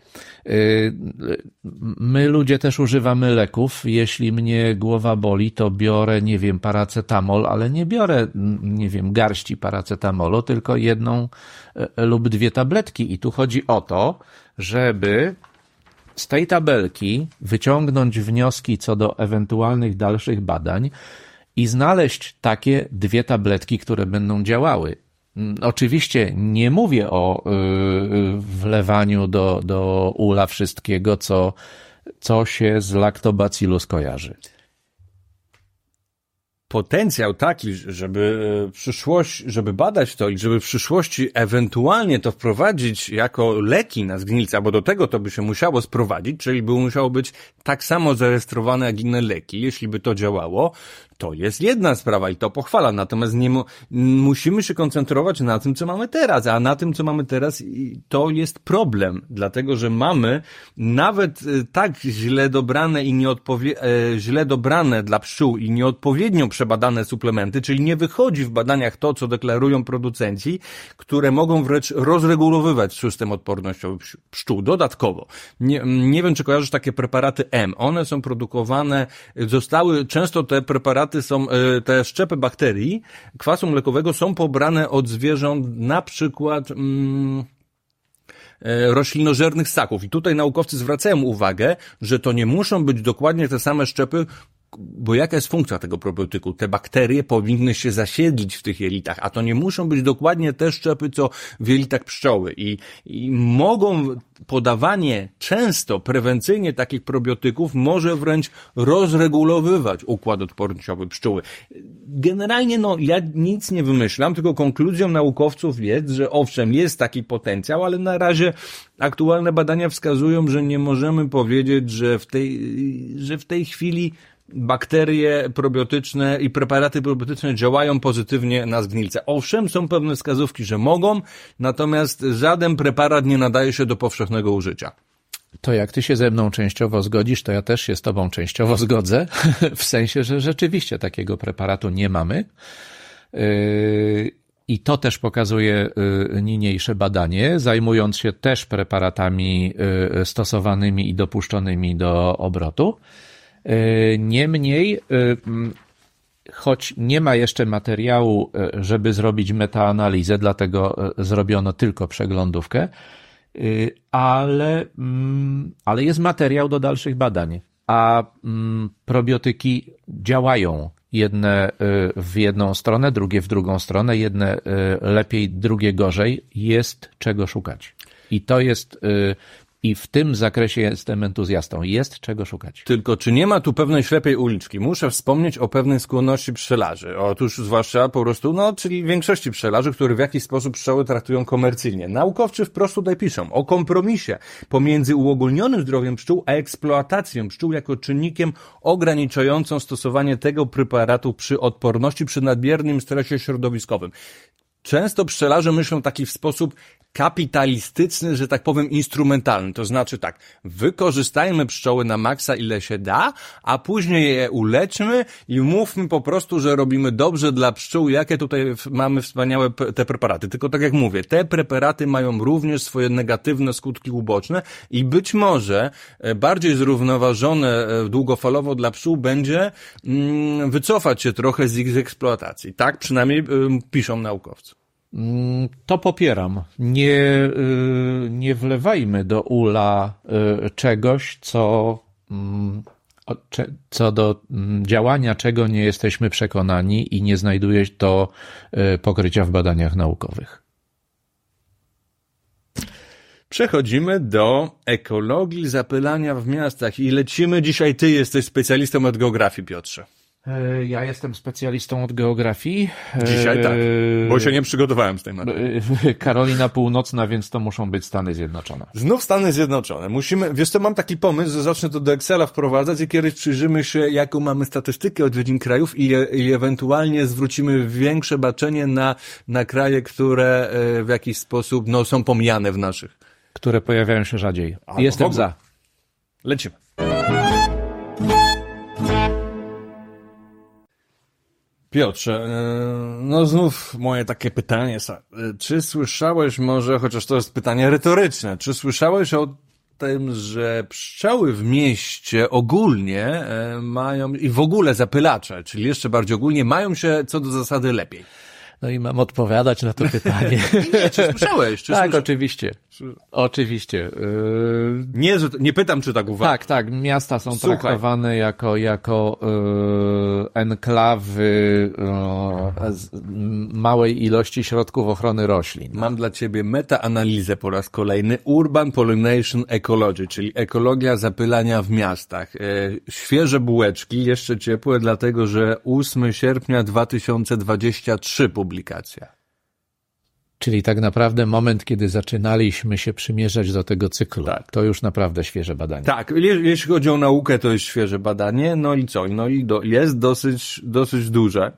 my ludzie też używamy leków. Jeśli mnie głowa boli, to biorę, nie wiem, paracetamol, ale nie biorę, nie wiem, garści paracetamolu, tylko jedną e, lub dwie tabletki. I tu chodzi o to, żeby z tej tabelki wyciągnąć wnioski co do ewentualnych dalszych badań i znaleźć takie dwie tabletki, które będą działały. Mm, oczywiście nie mówię o yy, wlewaniu do, do ula wszystkiego, co, co się z lactobacillus kojarzy potencjał taki, żeby e, przyszłość, żeby badać to i żeby w przyszłości ewentualnie to wprowadzić jako leki na zgnilce, bo do tego to by się musiało sprowadzić, czyli by musiało być tak samo zarejestrowane jak inne leki. Jeśli by to działało, to jest jedna sprawa i to pochwala. Natomiast nie mu, musimy się koncentrować na tym, co mamy teraz, a na tym, co mamy teraz, to jest problem, dlatego że mamy nawet e, tak źle dobrane i nieodpowie, e, źle dobrane dla pszczół i nieodpowiednio przebadane suplementy, czyli nie wychodzi w badaniach to, co deklarują producenci, które mogą wręcz rozregulowywać system odpornościowy pszczół. Dodatkowo, nie, nie wiem, czy kojarzysz takie preparaty M. One są produkowane, zostały, często te preparaty są, e, te szczepy bakterii kwasu mlekowego są pobrane od zwierząt, na przykład, mm, e, roślinożernych ssaków. I tutaj naukowcy zwracają uwagę, że to nie muszą być dokładnie te same szczepy, bo jaka jest funkcja tego probiotyku? Te bakterie powinny się zasiedlić w tych jelitach, a to nie muszą być dokładnie te szczepy, co w jelitach pszczoły. I, i mogą podawanie często prewencyjnie takich probiotyków może wręcz rozregulowywać układ odpornościowy pszczóły. Generalnie, no, ja nic nie wymyślam, tylko konkluzją naukowców jest, że owszem, jest taki potencjał, ale na razie aktualne badania wskazują, że nie możemy powiedzieć, że w tej, że w tej chwili bakterie probiotyczne i preparaty probiotyczne działają pozytywnie na zgnilce. Owszem, są pewne wskazówki, że mogą, natomiast żaden preparat nie nadaje się do powszechnego użycia. To jak ty się ze mną częściowo zgodzisz, to ja też się z tobą częściowo zgodzę, [laughs] w sensie, że rzeczywiście takiego preparatu nie mamy. Yy, I to też pokazuje yy, niniejsze badanie, zajmując się też preparatami yy, stosowanymi i dopuszczonymi do obrotu. E, niemniej, e, choć nie ma jeszcze materiału, e, żeby zrobić metaanalizę, dlatego zrobiono tylko przeglądówkę, ale, ale jest materiał do dalszych badań. A probiotyki działają jedne w jedną stronę, drugie w drugą stronę, jedne lepiej, drugie gorzej. Jest czego szukać. I to jest i w tym zakresie jestem entuzjastą. Jest czego szukać. Tylko czy nie ma tu pewnej ślepej uliczki? Muszę wspomnieć o pewnej skłonności pszczelarzy. Otóż zwłaszcza po prostu, no, czyli większości pszczelarzy, którzy w jakiś sposób pszczoły traktują komercyjnie. Naukowcy wprost tutaj piszą o kompromisie pomiędzy uogólnionym zdrowiem pszczół, a eksploatacją pszczół jako czynnikiem ograniczającą stosowanie tego preparatu przy odporności, przy nadmiernym stresie środowiskowym. Często pszczelarze myślą taki w sposób kapitalistyczny, że tak powiem, instrumentalny. To znaczy tak, wykorzystajmy pszczoły na maksa ile się da, a później je uleczmy i mówmy po prostu, że robimy dobrze dla pszczół, jakie tutaj mamy wspaniałe te preparaty. Tylko tak jak mówię, te preparaty mają również swoje negatywne skutki uboczne i być może e, bardziej zrównoważone e, długofalowo dla pszczół będzie mm, wycofać się trochę z ich eksploatacji. Tak przynajmniej piszą naukowcy. Mm, to popieram. Nie, y, nie wlewajmy do ula y, czegoś, co, mm, co do mm, działania czego nie jesteśmy przekonani i nie znajduje to y, pokrycia w badaniach naukowych. Przechodzimy do ekologii zapylania w miastach i lecimy dzisiaj. Ty jesteś specjalistą od geografii, Piotrze. E, ja jestem specjalistą od geografii. Dzisiaj tak, bo się nie przygotowałem z tej materii. E, [laughs] Karolina Północna, więc to muszą być Stany Zjednoczone. Znów Stany Zjednoczone. Musimy, wiesz co, mam taki pomysł, że zacznę to do Excela wprowadzać i kiedyś przyjrzymy się, jaką mamy statystykę odwiedzin krajów i, i ewentualnie zwrócimy większe baczenie na, na kraje, które e, w jakiś sposób no, są pomijane w naszych. Które pojawiają się rzadziej. Albo Jestem za. Lecimy. Piotrze, e, no znów moje takie pytanie. E, czy słyszałeś może, chociaż to jest pytanie retoryczne, czy słyszałeś o tym, że pszczoły w mieście ogólnie e, mają, i w ogóle zapylacze, czyli jeszcze bardziej ogólnie, mają się co do zasady lepiej? No i mam odpowiadać na to pytanie. [laughs] Nie, czy słyszałeś? Czy tak, słysza... oczywiście. Oczywiście. Yy... Nie, że, nie pytam, czy tak uważasz. Tak, tak. Miasta są Słuchaj. traktowane jako, jako yy, enklawy yy, małej ilości środków ochrony roślin. Mam dla ciebie metaanalizę po raz kolejny. Urban Pollination Ecology, czyli ekologia zapylania w miastach. Yy, świeże bułeczki, jeszcze ciepłe, dlatego że 8 sierpnia 2023 publikacja. Czyli tak naprawdę moment, kiedy zaczynaliśmy się przymierzać do tego cyklu. Tak. To już naprawdę świeże badanie. Tak, jeśli chodzi o naukę, to jest świeże badanie. No i co? No i do, jest dosyć, dosyć duże.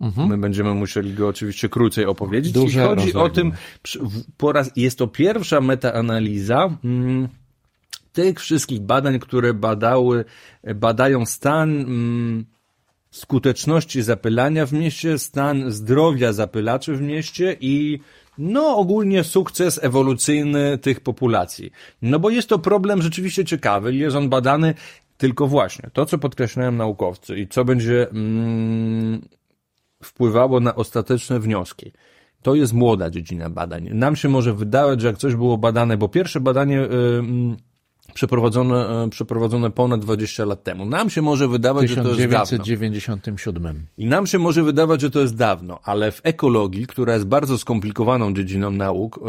Mhm. My będziemy musieli go oczywiście krócej opowiedzieć. Duże I chodzi rozległe. o tym, po raz, jest to pierwsza metaanaliza mm, tych wszystkich badań, które badały, badają stan mm, skuteczności zapylania w mieście, stan zdrowia zapylaczy w mieście i no ogólnie sukces ewolucyjny tych populacji. No bo jest to problem rzeczywiście ciekawy, jest on badany tylko właśnie to, co podkreślają naukowcy i co będzie mm, wpływało na ostateczne wnioski. To jest młoda dziedzina badań. Nam się może wydawać, że jak coś było badane, bo pierwsze badanie yy, przeprowadzone, e, przeprowadzone ponad 20 lat temu. Nam się może wydawać, że to jest dawno. 1997. I nam się może wydawać, że to jest dawno, ale w ekologii, która jest bardzo skomplikowaną dziedziną nauk,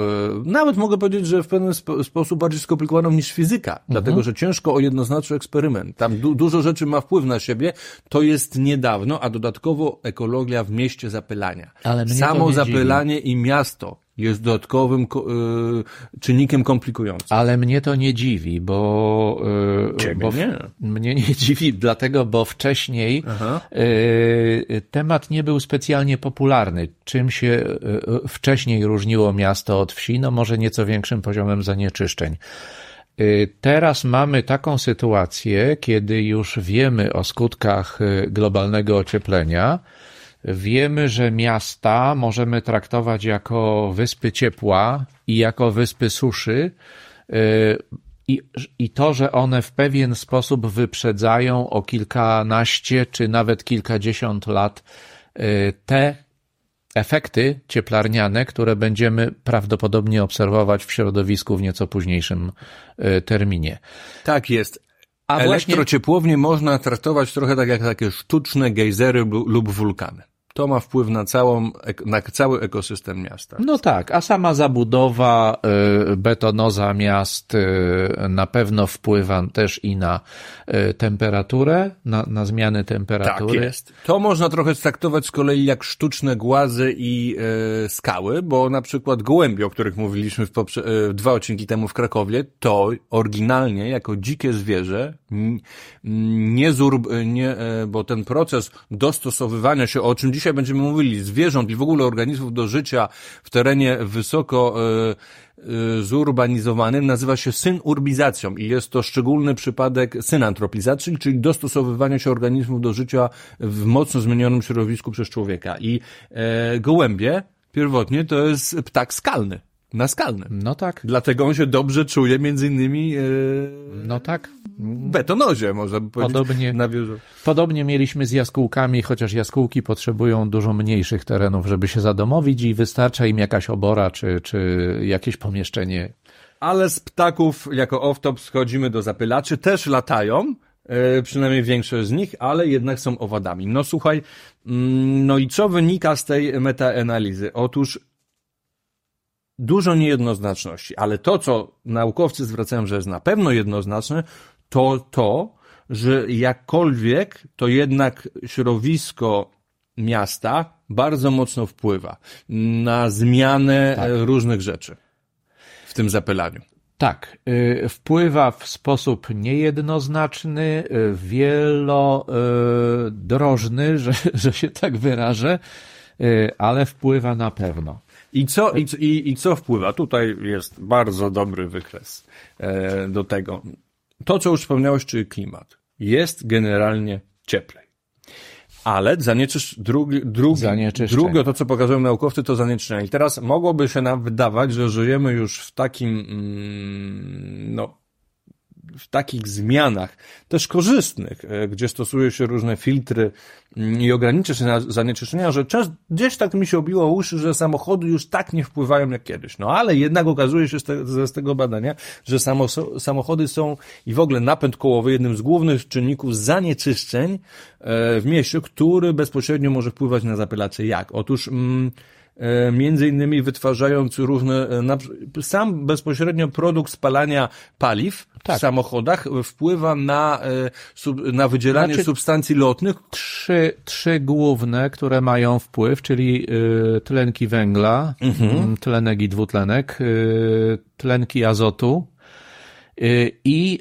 yy, nawet mogę powiedzieć, że w pewien sp sposób bardziej skomplikowaną niż fizyka, mhm. dlatego że ciężko o jednoznaczny eksperyment. Tam du dużo rzeczy ma wpływ na siebie, to jest niedawno, a dodatkowo ekologia w mieście zapylania. Ale Samo zapylanie i miasto jest dodatkowym y, czynnikiem komplikującym. Ale mnie to nie dziwi, bo, y, Ciebie bo nie. mnie nie dziwi, dlatego, bo wcześniej y, temat nie był specjalnie popularny. Czym się wcześniej różniło miasto od wsi? No może nieco większym poziomem zanieczyszczeń. Teraz mamy taką sytuację, kiedy już wiemy o skutkach globalnego ocieplenia, Wiemy, że miasta możemy traktować jako wyspy ciepła i jako wyspy suszy. Y, I, I to, że one w pewien sposób wyprzedzają o kilkanaście czy nawet kilkadziesiąt lat y, te efekty cieplarniane, które będziemy prawdopodobnie obserwować w środowisku w nieco późniejszym y, terminie. Tak jest. A Elektrociepłownie właśnie... można traktować trochę tak jak takie sztuczne gejzery lub wulkany to ma wpływ na całą, na cały ekosystem miasta. No tak, a sama zabudowa, y, betonoza miast y, na pewno wpływa też i na y, temperaturę, na, na zmiany temperatury. Tak jest. To można trochę traktować z kolei jak sztuczne głazy i skały, bo na przykład gołębie, o których mówiliśmy w dwa odcinki temu w Krakowie, to oryginalnie jako dzikie zwierzę, nie, nie bo ten proces dostosowywania się, o czym dziś dzisiaj będziemy mówili, zwierząt i w ogóle organizmów do życia w terenie wysoko e, e, zurbanizowanym nazywa się synurbizacją i jest to szczególny przypadek synantropizacji, czyli dostosowywania się organizmów do życia w mocno zmienionym środowisku przez człowieka. I e, gołębie pierwotnie to jest ptak skalny na skalnym. No tak. Dlatego on się dobrze czuje między innymi yy, no tak. betonozie, można by powiedzieć. Podobnie, na podobnie mieliśmy z jaskółkami, chociaż jaskółki potrzebują dużo mniejszych terenów, żeby się zadomowić i wystarcza im jakaś obora czy, czy jakieś pomieszczenie. Ale z ptaków jako off-top schodzimy do zapylaczy, też latają, yy, przynajmniej większość z nich, ale jednak są owadami. No słuchaj, mm, no i co wynika z tej metaanalizy? Otóż dużo niejednoznaczności, ale to, co naukowcy zwracają, że jest na pewno jednoznaczne, to to, że jakkolwiek to jednak środowisko miasta bardzo mocno wpływa na zmianę tak. różnych rzeczy w tym zapylaniu. Tak, y, wpływa w sposób niejednoznaczny, y, wielodrożny, [laughs] że, że się tak wyrażę, y, ale wpływa na pewno. I co, i, i, I co wpływa? Tutaj jest bardzo dobry wykres e, do tego. To, co już wspomniałeś, czyli klimat. Jest generalnie cieplej. Ale zanieczysz, drugi, drugi, drugie, to co pokazują naukowcy, to zanieczyszczenie. I teraz mogłoby się nam wydawać, że żyjemy już w takim, mm, no, w takich zmianach, też korzystnych, e, gdzie stosuje się różne filtry mm, i ogranicza się zanieczyszczenia, że często, gdzieś tak mi się obiło uszy, że samochody już tak nie wpływają jak kiedyś. No ale jednak okazuje się z, te, z tego badania, że samo, samochody są i w ogóle napęd kołowy jednym z głównych czynników zanieczyszczeń e, w mieście, który bezpośrednio może wpływać na zapylacze. Jak? Otóż mm, między innymi wytwarzając różne, e, sam bezpośrednio produkt spalania paliw tak. w samochodach wpływa na, e, na wydzielanie znaczy, substancji lotnych. Trzy, trzy główne, które mają wpływ, czyli tlenki węgla, mhm. tlenek i dwutlenek, tlenki azotu, i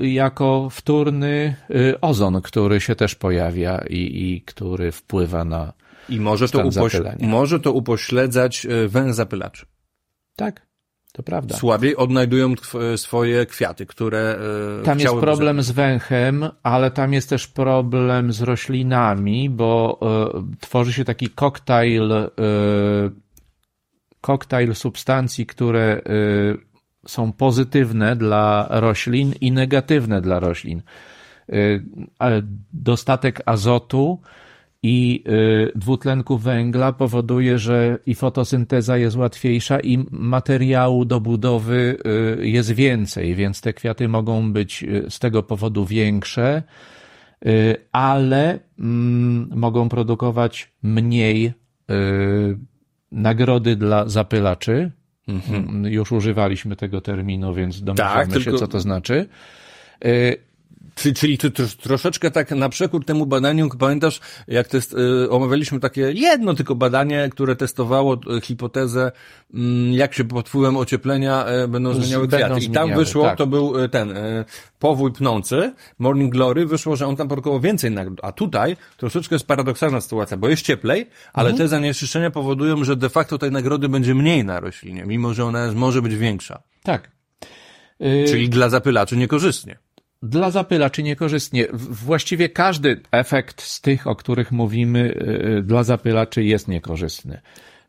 jako wtórny ozon, który się też pojawia i, i który wpływa na i może to, upoś- może to upośledzać e, węż zapylaczy. Tak, to prawda. Słabiej odnajdują swoje kwiaty, które. E, tam jest problem z węchem, ale tam jest też problem z roślinami, bo y, tworzy się taki koktajl, y, koktajl substancji, które y, są pozytywne dla roślin i negatywne dla roślin. Dostatek azotu i y, dwutlenku węgla powoduje, że i fotosynteza jest łatwiejsza i materiału do budowy y, jest więcej, więc te kwiaty mogą być y, z tego powodu większe, ale mm, mogą produkować mniej nagrody dla zapylaczy. Mhm. Mm, już używaliśmy tego terminu, więc domyślamy tak, się, tylko... co to znaczy. Czyli, czyli to, to, troszeczkę tak na przekór temu badaniu, pamiętasz, jak test, y, omawialiśmy takie jedno tylko badanie, które testowało y, hipotezę, y, jak się pod wpływem ocieplenia y, będą zmieniały będą kwiaty. I tam wyszło, tak. to był y, ten y, powój pnący, Morning Glory, wyszło, że on tam produkował więcej nagród. A tutaj troszeczkę jest paradoksalna sytuacja, bo jest cieplej, ale mhm. te zanieczyszczenia powodują, że de facto tej nagrody będzie mniej na roślinie, mimo że ona może być większa. Tak. Czyli dla zapylaczy niekorzystnie dla zapylaczy niekorzystnie. Właściwie każdy efekt z tych, o których mówimy, y, y, dla zapylaczy jest niekorzystny.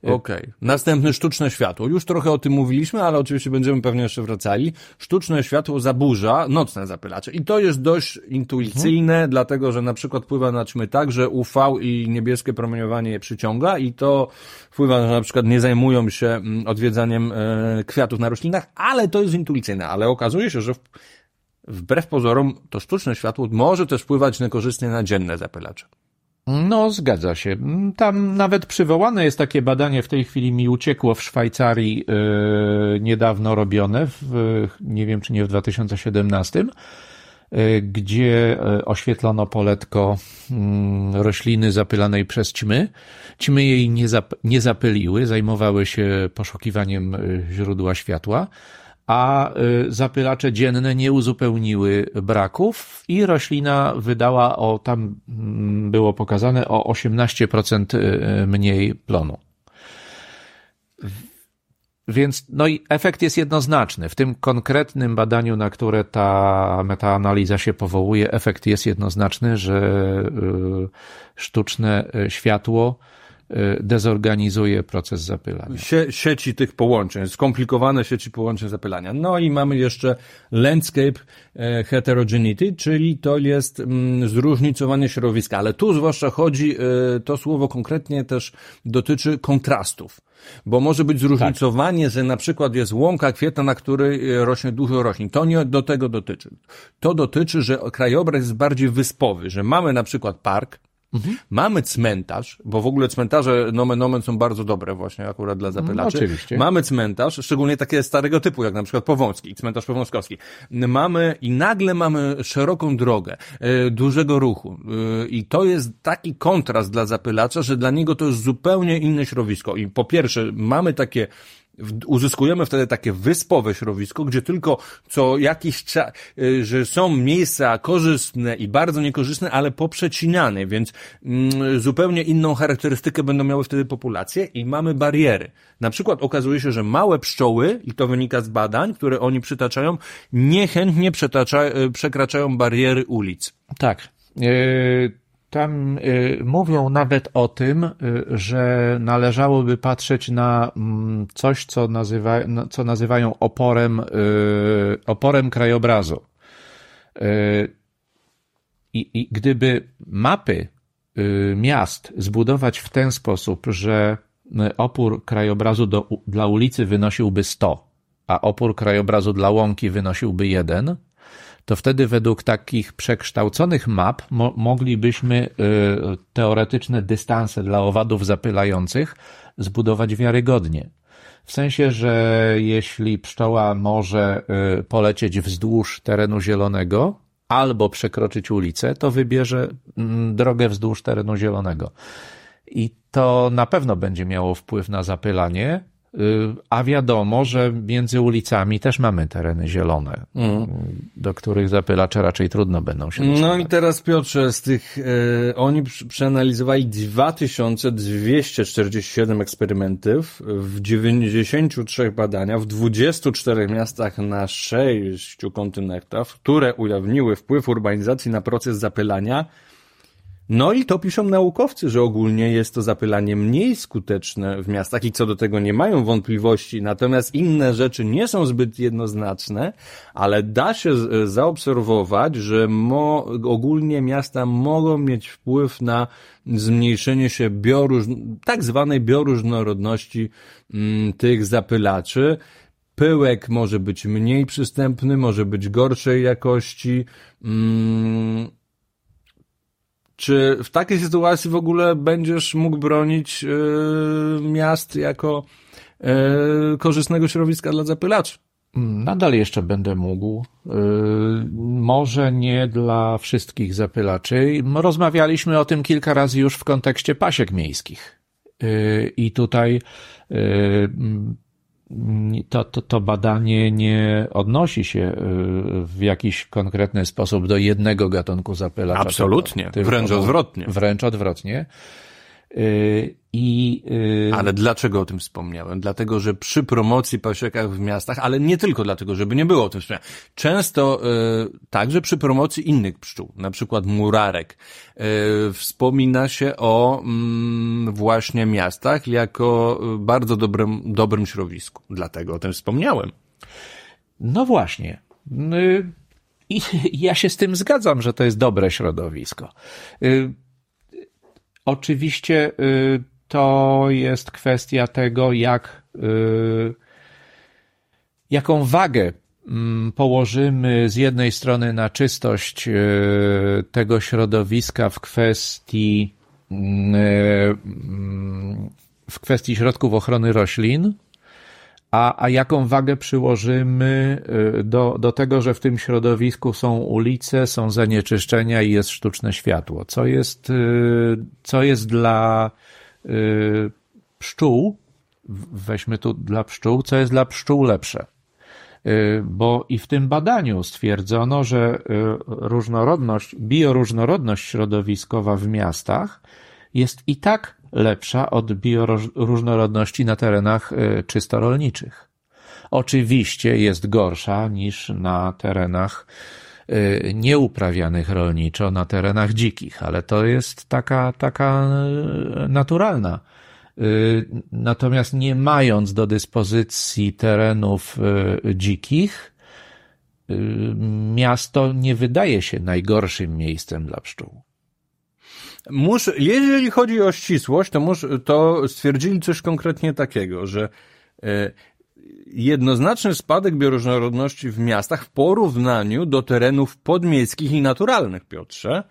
Okej. Okay. Następny sztuczne światło. Już trochę o tym mówiliśmy, ale oczywiście będziemy pewnie jeszcze wracali. Sztuczne światło zaburza nocne zapylacze. I to jest dość intuicyjne, mhm. dlatego że na przykład wpływa na ćmy tak, że UV i niebieskie promieniowanie je przyciąga i to wpływa, że na przykład nie zajmują się mm, odwiedzaniem e, kwiatów na roślinach, ale to jest intuicyjne. Ale okazuje się, że wbrew pozorom to sztuczne światło może też wpływać niekorzystnie na dzienne zapylacze. No, zgadza się. Tam nawet przywołane jest takie badanie, w tej chwili mi uciekło w Szwajcarii yy, niedawno robione, w, nie wiem czy nie w 2017, yy, gdzie yy, oświetlono poletko mm, rośliny zapylanej przez ćmy. Ćmy jej nie, zap, nie zapyliły, zajmowały się poszukiwaniem yy, źródła światła a y, zapylacze dzienne nie uzupełniły braków i roślina wydała o, tam mm, było pokazane, o 18% y, mniej plonu. Więc no i efekt jest jednoznaczny. W tym konkretnym badaniu, na które ta metaanaliza się powołuje, efekt jest jednoznaczny, że y, sztuczne światło Y, dezorganizuje proces zapylania. Sie, sieci tych połączeń, skomplikowane sieci połączeń zapylania. No i mamy jeszcze landscape e, heterogeneity, czyli to jest mm, zróżnicowanie środowiska, ale tu zwłaszcza chodzi, e, to słowo konkretnie też dotyczy kontrastów. Bo może być zróżnicowanie, tak. że na przykład jest łąka kwietna, na której e, rośnie dużo roślin. To nie do tego dotyczy. To dotyczy, że krajobraz jest bardziej wyspowy, że mamy na przykład park, Mhm. Mamy cmentarz, bo w ogóle cmentarze nomen omen są bardzo dobre właśnie akurat dla zapylaczy. No, oczywiście. Mamy cmentarz, szczególnie takie starego typu, jak na przykład Powązki, cmentarz powązkowski. Mamy i nagle mamy szeroką drogę, y, dużego ruchu. Y, I to jest taki kontrast dla zapylacza, że dla niego to jest zupełnie inne środowisko. I po pierwsze, mamy takie uzyskujemy wtedy takie wyspowe środowisko, gdzie tylko co jakiś czas, y, że są miejsca korzystne i bardzo niekorzystne, ale poprzecinane, więc mm, zupełnie inną charakterystykę będą miały wtedy populacje i mamy bariery. Na przykład okazuje się, że małe pszczoły, i to wynika z badań, które oni przytaczają, niechętnie y, przekraczają bariery ulic. Tak. Yy tam y, mówią nawet o tym, y, że należałoby patrzeć na mm, coś, co, nazywa, co nazywają oporem, y, oporem krajobrazu. I, I gdyby mapy miast zbudować w ten sposób, że opór krajobrazu do, dla ulicy wynosiłby 100, a opór krajobrazu dla łąki wynosiłby 1, to wtedy według takich przekształconych map mo moglibyśmy y, teoretyczne dystanse dla owadów zapylających zbudować wiarygodnie. W sensie, że jeśli pszczoła może y, polecieć wzdłuż terenu zielonego albo przekroczyć ulicę, to wybierze mm, drogę wzdłuż terenu zielonego. I to na pewno będzie miało wpływ na zapylanie, a wiadomo, że między ulicami też mamy tereny zielone, mm. do których zapylacze raczej trudno będą się dostać. No i teraz Piotrze, z tych, e, oni przeanalizowali 2247 eksperymentów w 93 badaniach w 24 miastach na 6 kontynentach, które ujawniły wpływ urbanizacji na proces zapylania no i to piszą naukowcy, że ogólnie jest to zapylanie mniej skuteczne w miastach i co do tego nie mają wątpliwości, natomiast inne rzeczy nie są zbyt jednoznaczne, ale da się zaobserwować, że mo, ogólnie miasta mogą mieć wpływ na zmniejszenie się bioróż, tak zwanej bioróżnorodności mm, tych zapylaczy. Pyłek może być mniej przystępny, może być gorszej jakości. Mm, czy w takiej sytuacji w ogóle będziesz mógł bronić yy, miast jako yy, korzystnego środowiska dla zapylaczy? Nadal jeszcze będę mógł. Yy, może nie dla wszystkich zapylaczy. Rozmawialiśmy o tym kilka razy już w kontekście pasiek miejskich. I tutaj to, to, to badanie nie odnosi się y, w jakiś konkretny sposób do jednego gatunku zapylacza. Absolutnie, wręcz odwrotnie. Wręcz odwrotnie. Y, I, y, ale dlaczego o tym wspomniałem? Dlatego, że przy promocji pasiekach w miastach, ale nie tylko dlatego, żeby nie było o tym wspomniane, często y, także przy promocji innych pszczół, na przykład murarek, y, wspomina się o mm, właśnie miastach jako bardzo dobrym, dobrym środowisku. Dlatego o tym wspomniałem. No właśnie. I [laughs] ja się z tym zgadzam, że to jest dobre środowisko. Oczywiście y, to jest kwestia tego, jak, y, jaką wagę mm, położymy z jednej strony na czystość y, tego środowiska w kwestii mm, w kwestii środków ochrony roślin, a, a jaką wagę przyłożymy y, do, do tego, że w tym środowisku są ulice, są zanieczyszczenia i jest sztuczne światło? Co jest, y, co jest dla y, pszczół, weźmy tu dla pszczół, co jest dla pszczół lepsze? Bo i w tym badaniu stwierdzono, że różnorodność, bioróżnorodność środowiskowa w miastach jest i tak lepsza od bioróżnorodności na terenach e, czysto rolniczych. Oczywiście jest gorsza niż na terenach e, nieuprawianych rolniczo, na terenach dzikich, ale to jest taka, taka e, naturalna. Natomiast nie mając do dyspozycji terenów dzikich, miasto nie wydaje się najgorszym miejscem dla pszczół. Muszę, jeżeli chodzi o ścisłość, to, musz, to stwierdzili coś konkretnie takiego, że e, jednoznaczny spadek bioróżnorodności w miastach w porównaniu do terenów podmieckich i naturalnych, Piotrze. E,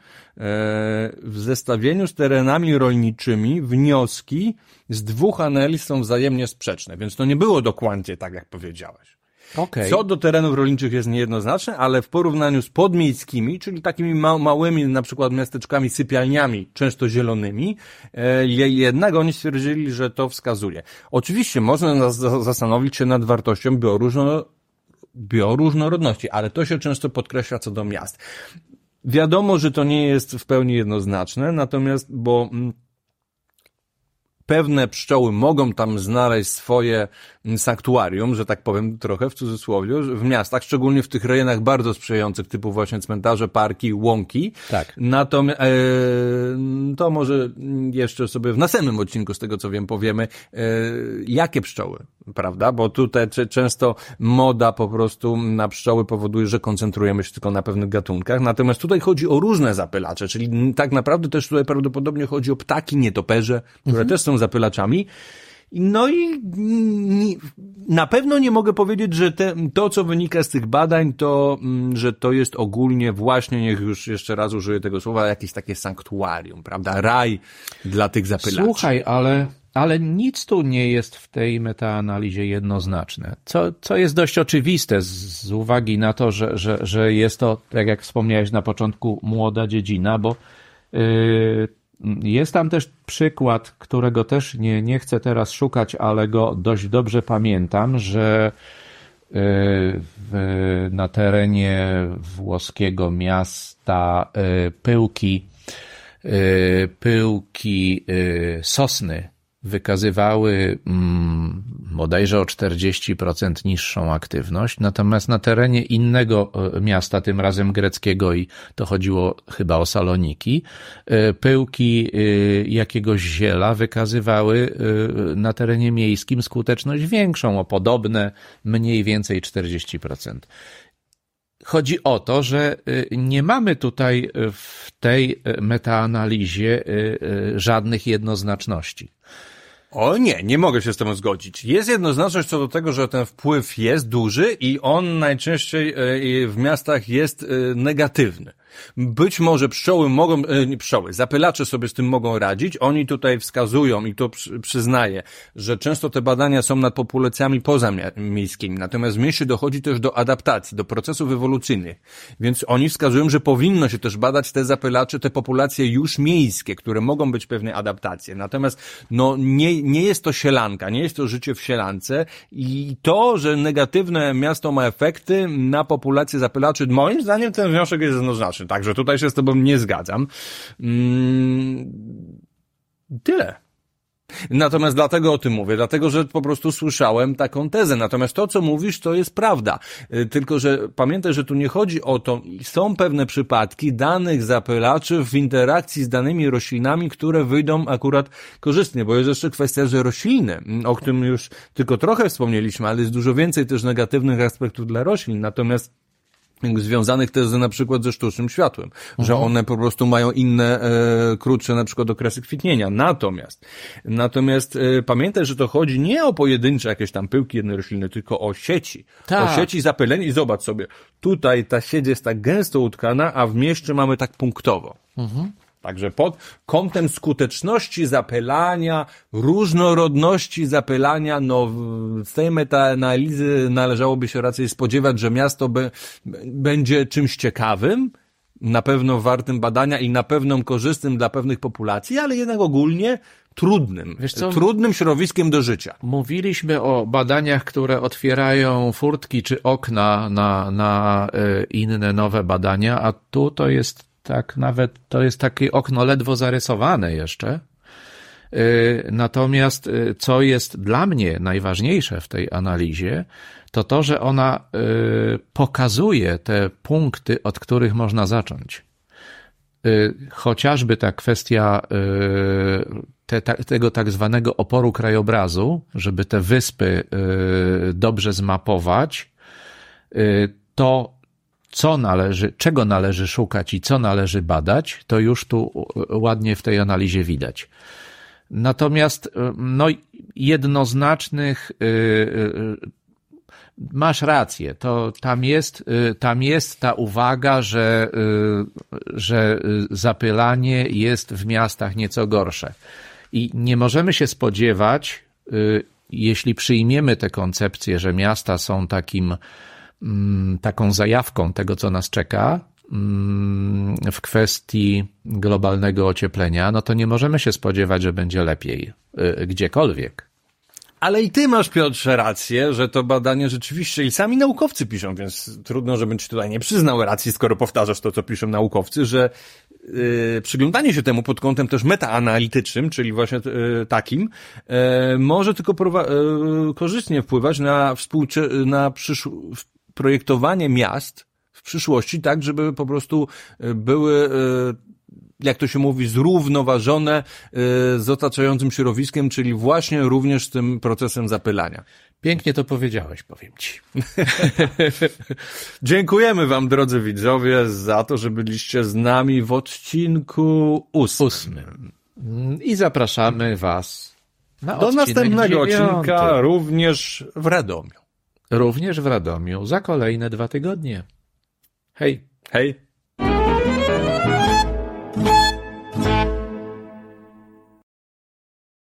w zestawieniu z terenami rolniczymi wnioski z dwóch analiz są wzajemnie sprzeczne, więc to nie było dokładnie tak, jak powiedziałeś. Okay. Co do terenów rolniczych jest niejednoznaczne, ale w porównaniu z podmiejskimi, czyli takimi ma małymi na przykład miasteczkami, sypialniami, często zielonymi, e, jednak oni stwierdzili, że to wskazuje. Oczywiście można zastanowić się nad wartością bioróżno bioróżnorodności, ale to się często podkreśla co do miast. Wiadomo, że to nie jest w pełni jednoznaczne, natomiast, bo mm, pewne pszczoły mogą tam znaleźć swoje sanktuarium, że tak powiem trochę w cudzysłowie, w miastach, szczególnie w tych rejonach bardzo sprzyjających, typu właśnie cmentarze, parki, łąki. Tak. Natomiast e, to może jeszcze sobie w następnym odcinku, z tego co wiem, powiemy, e, jakie pszczoły, prawda? Bo tutaj często moda po prostu na pszczoły powoduje, że koncentrujemy się tylko na pewnych gatunkach. Natomiast tutaj chodzi o różne zapylacze, czyli tak naprawdę też tutaj prawdopodobnie chodzi o ptaki, nietoperze, które mhm. też są zapylaczami. No i na pewno nie mogę powiedzieć, że te, to, co wynika z tych badań, to, mm, że to jest ogólnie właśnie, niech już jeszcze raz użyję tego słowa, jakieś takie sanktuarium, prawda? Raj dla tych zapylaczy. Słuchaj, ale, ale nic tu nie jest w tej metaanalizie jednoznaczne. Co, co jest dość oczywiste z, z uwagi na to, że, że, że jest to, tak jak wspomniałeś na początku, młoda dziedzina, bo yy, jest tam też przykład, którego też nie, nie chcę teraz szukać, ale go dość dobrze pamiętam, że y, w, na terenie włoskiego miasta y, pyłki, y, pyłki sosny wykazywały mm, bodajże o 40% niższą aktywność, natomiast na terenie innego e, miasta, tym razem greckiego i to chodziło chyba o Saloniki, e, pyłki e, jakiegoś ziela wykazywały na terenie miejskim skuteczność większą, o podobne mniej więcej 40%. Chodzi o to, że nie mamy tutaj w tej metaanalizie żadnych jednoznaczności. O nie, nie mogę się z tym zgodzić. Jest jednoznaczność co do tego, że ten wpływ jest duży i on najczęściej w miastach jest negatywny. Być może pszczoły mogą, e, nie pszczoły, zapylacze sobie z tym mogą radzić. Oni tutaj wskazują i to przyznaję, że często te badania są nad populacjami pozamiejskimi. Natomiast w mieście dochodzi też do adaptacji, do procesów ewolucyjnych. Więc oni wskazują, że powinno się też badać te zapylacze, te populacje już miejskie, które mogą być pewne adaptacje. Natomiast no nie, nie jest to sielanka, nie jest to życie w sielance i to, że negatywne miasto ma efekty na populację zapylaczy, moim zdaniem ten wniosek jest jednoznaczny. Także tutaj się z tobą nie zgadzam. Mm, tyle. Natomiast dlatego o tym mówię, dlatego że po prostu słyszałem taką tezę. Natomiast to, co mówisz, to jest prawda. Y, tylko, że pamiętaj, że tu nie chodzi o to, są pewne przypadki danych zapylaczy w interakcji z danymi roślinami, które wyjdą akurat korzystnie, bo jest jeszcze kwestia, że rośliny, o którym już tylko trochę wspomnieliśmy, ale jest dużo więcej też negatywnych aspektów dla roślin. Natomiast związanych też na przykład ze sztucznym światłem, mhm. że one po prostu mają inne, e, krótsze na przykład okresy kwitnienia. Natomiast, natomiast e, pamiętaj, że to chodzi nie o pojedyncze jakieś tam pyłki jednej rośliny, tylko o sieci. Tak. O sieci zapyleń i zobacz sobie, tutaj ta sieć jest tak gęsto utkana, a w mieście mamy tak punktowo. Mhm. Także pod kątem skuteczności zapylania, różnorodności zapylania, no z tej metaanalizy należałoby się raczej spodziewać, że miasto be, będzie czymś ciekawym, na pewno wartym badania i na pewno korzystnym dla pewnych populacji, ale jednak ogólnie trudnym, trudnym środowiskiem do życia. Mówiliśmy o badaniach, które otwierają furtki czy okna na, na e, inne nowe badania, a tu to jest tak nawet to jest takie okno ledwo zarysowane jeszcze. Y, natomiast y, co jest dla mnie najważniejsze w tej analizie, to to, że ona y, pokazuje te punkty, od których można zacząć. Chociażby ta kwestia te, tego tak zwanego oporu krajobrazu, żeby te wyspy dobrze zmapować, to co należy, czego należy szukać i co należy badać, to już tu ładnie w tej analizie widać. Natomiast no, jednoznacznych y, y, masz rację, to tam jest, y, tam jest ta uwaga, że, y, że zapylanie jest w miastach nieco gorsze. I nie możemy się spodziewać, jeśli przyjmiemy tę koncepcję, że miasta są takim, taką zajawką tego, co nas czeka, mm, w kwestii globalnego ocieplenia, no to nie możemy się spodziewać, że będzie lepiej gdziekolwiek. Ale i ty masz, Piotrze, rację, że to badanie rzeczywiście i sami naukowcy piszą, więc trudno, żebym ci tutaj nie przyznał racji, skoro powtarzasz to, co piszą naukowcy, że yy, przyglądanie się temu pod kątem też metaanalitycznym, czyli właśnie yy, takim, yy, może tylko yy, korzystnie wpływać na, współcze- na przysz- projektowanie miast w przyszłości, tak, żeby po prostu yy, były yy, jak to się mówi, zrównoważone y, z otaczającym środowiskiem, czyli właśnie również z tym procesem zapylania. Pięknie to powiedziałeś, powiem ci. [laughs] Dziękujemy wam, drodzy widzowie, za to, że byliście z nami w odcinku ósmym. ósmym. I zapraszamy was na do następnego dziewiąty. odcinka również w Radomiu. Również w Radomiu za kolejne dwa tygodnie. Hej. Hej.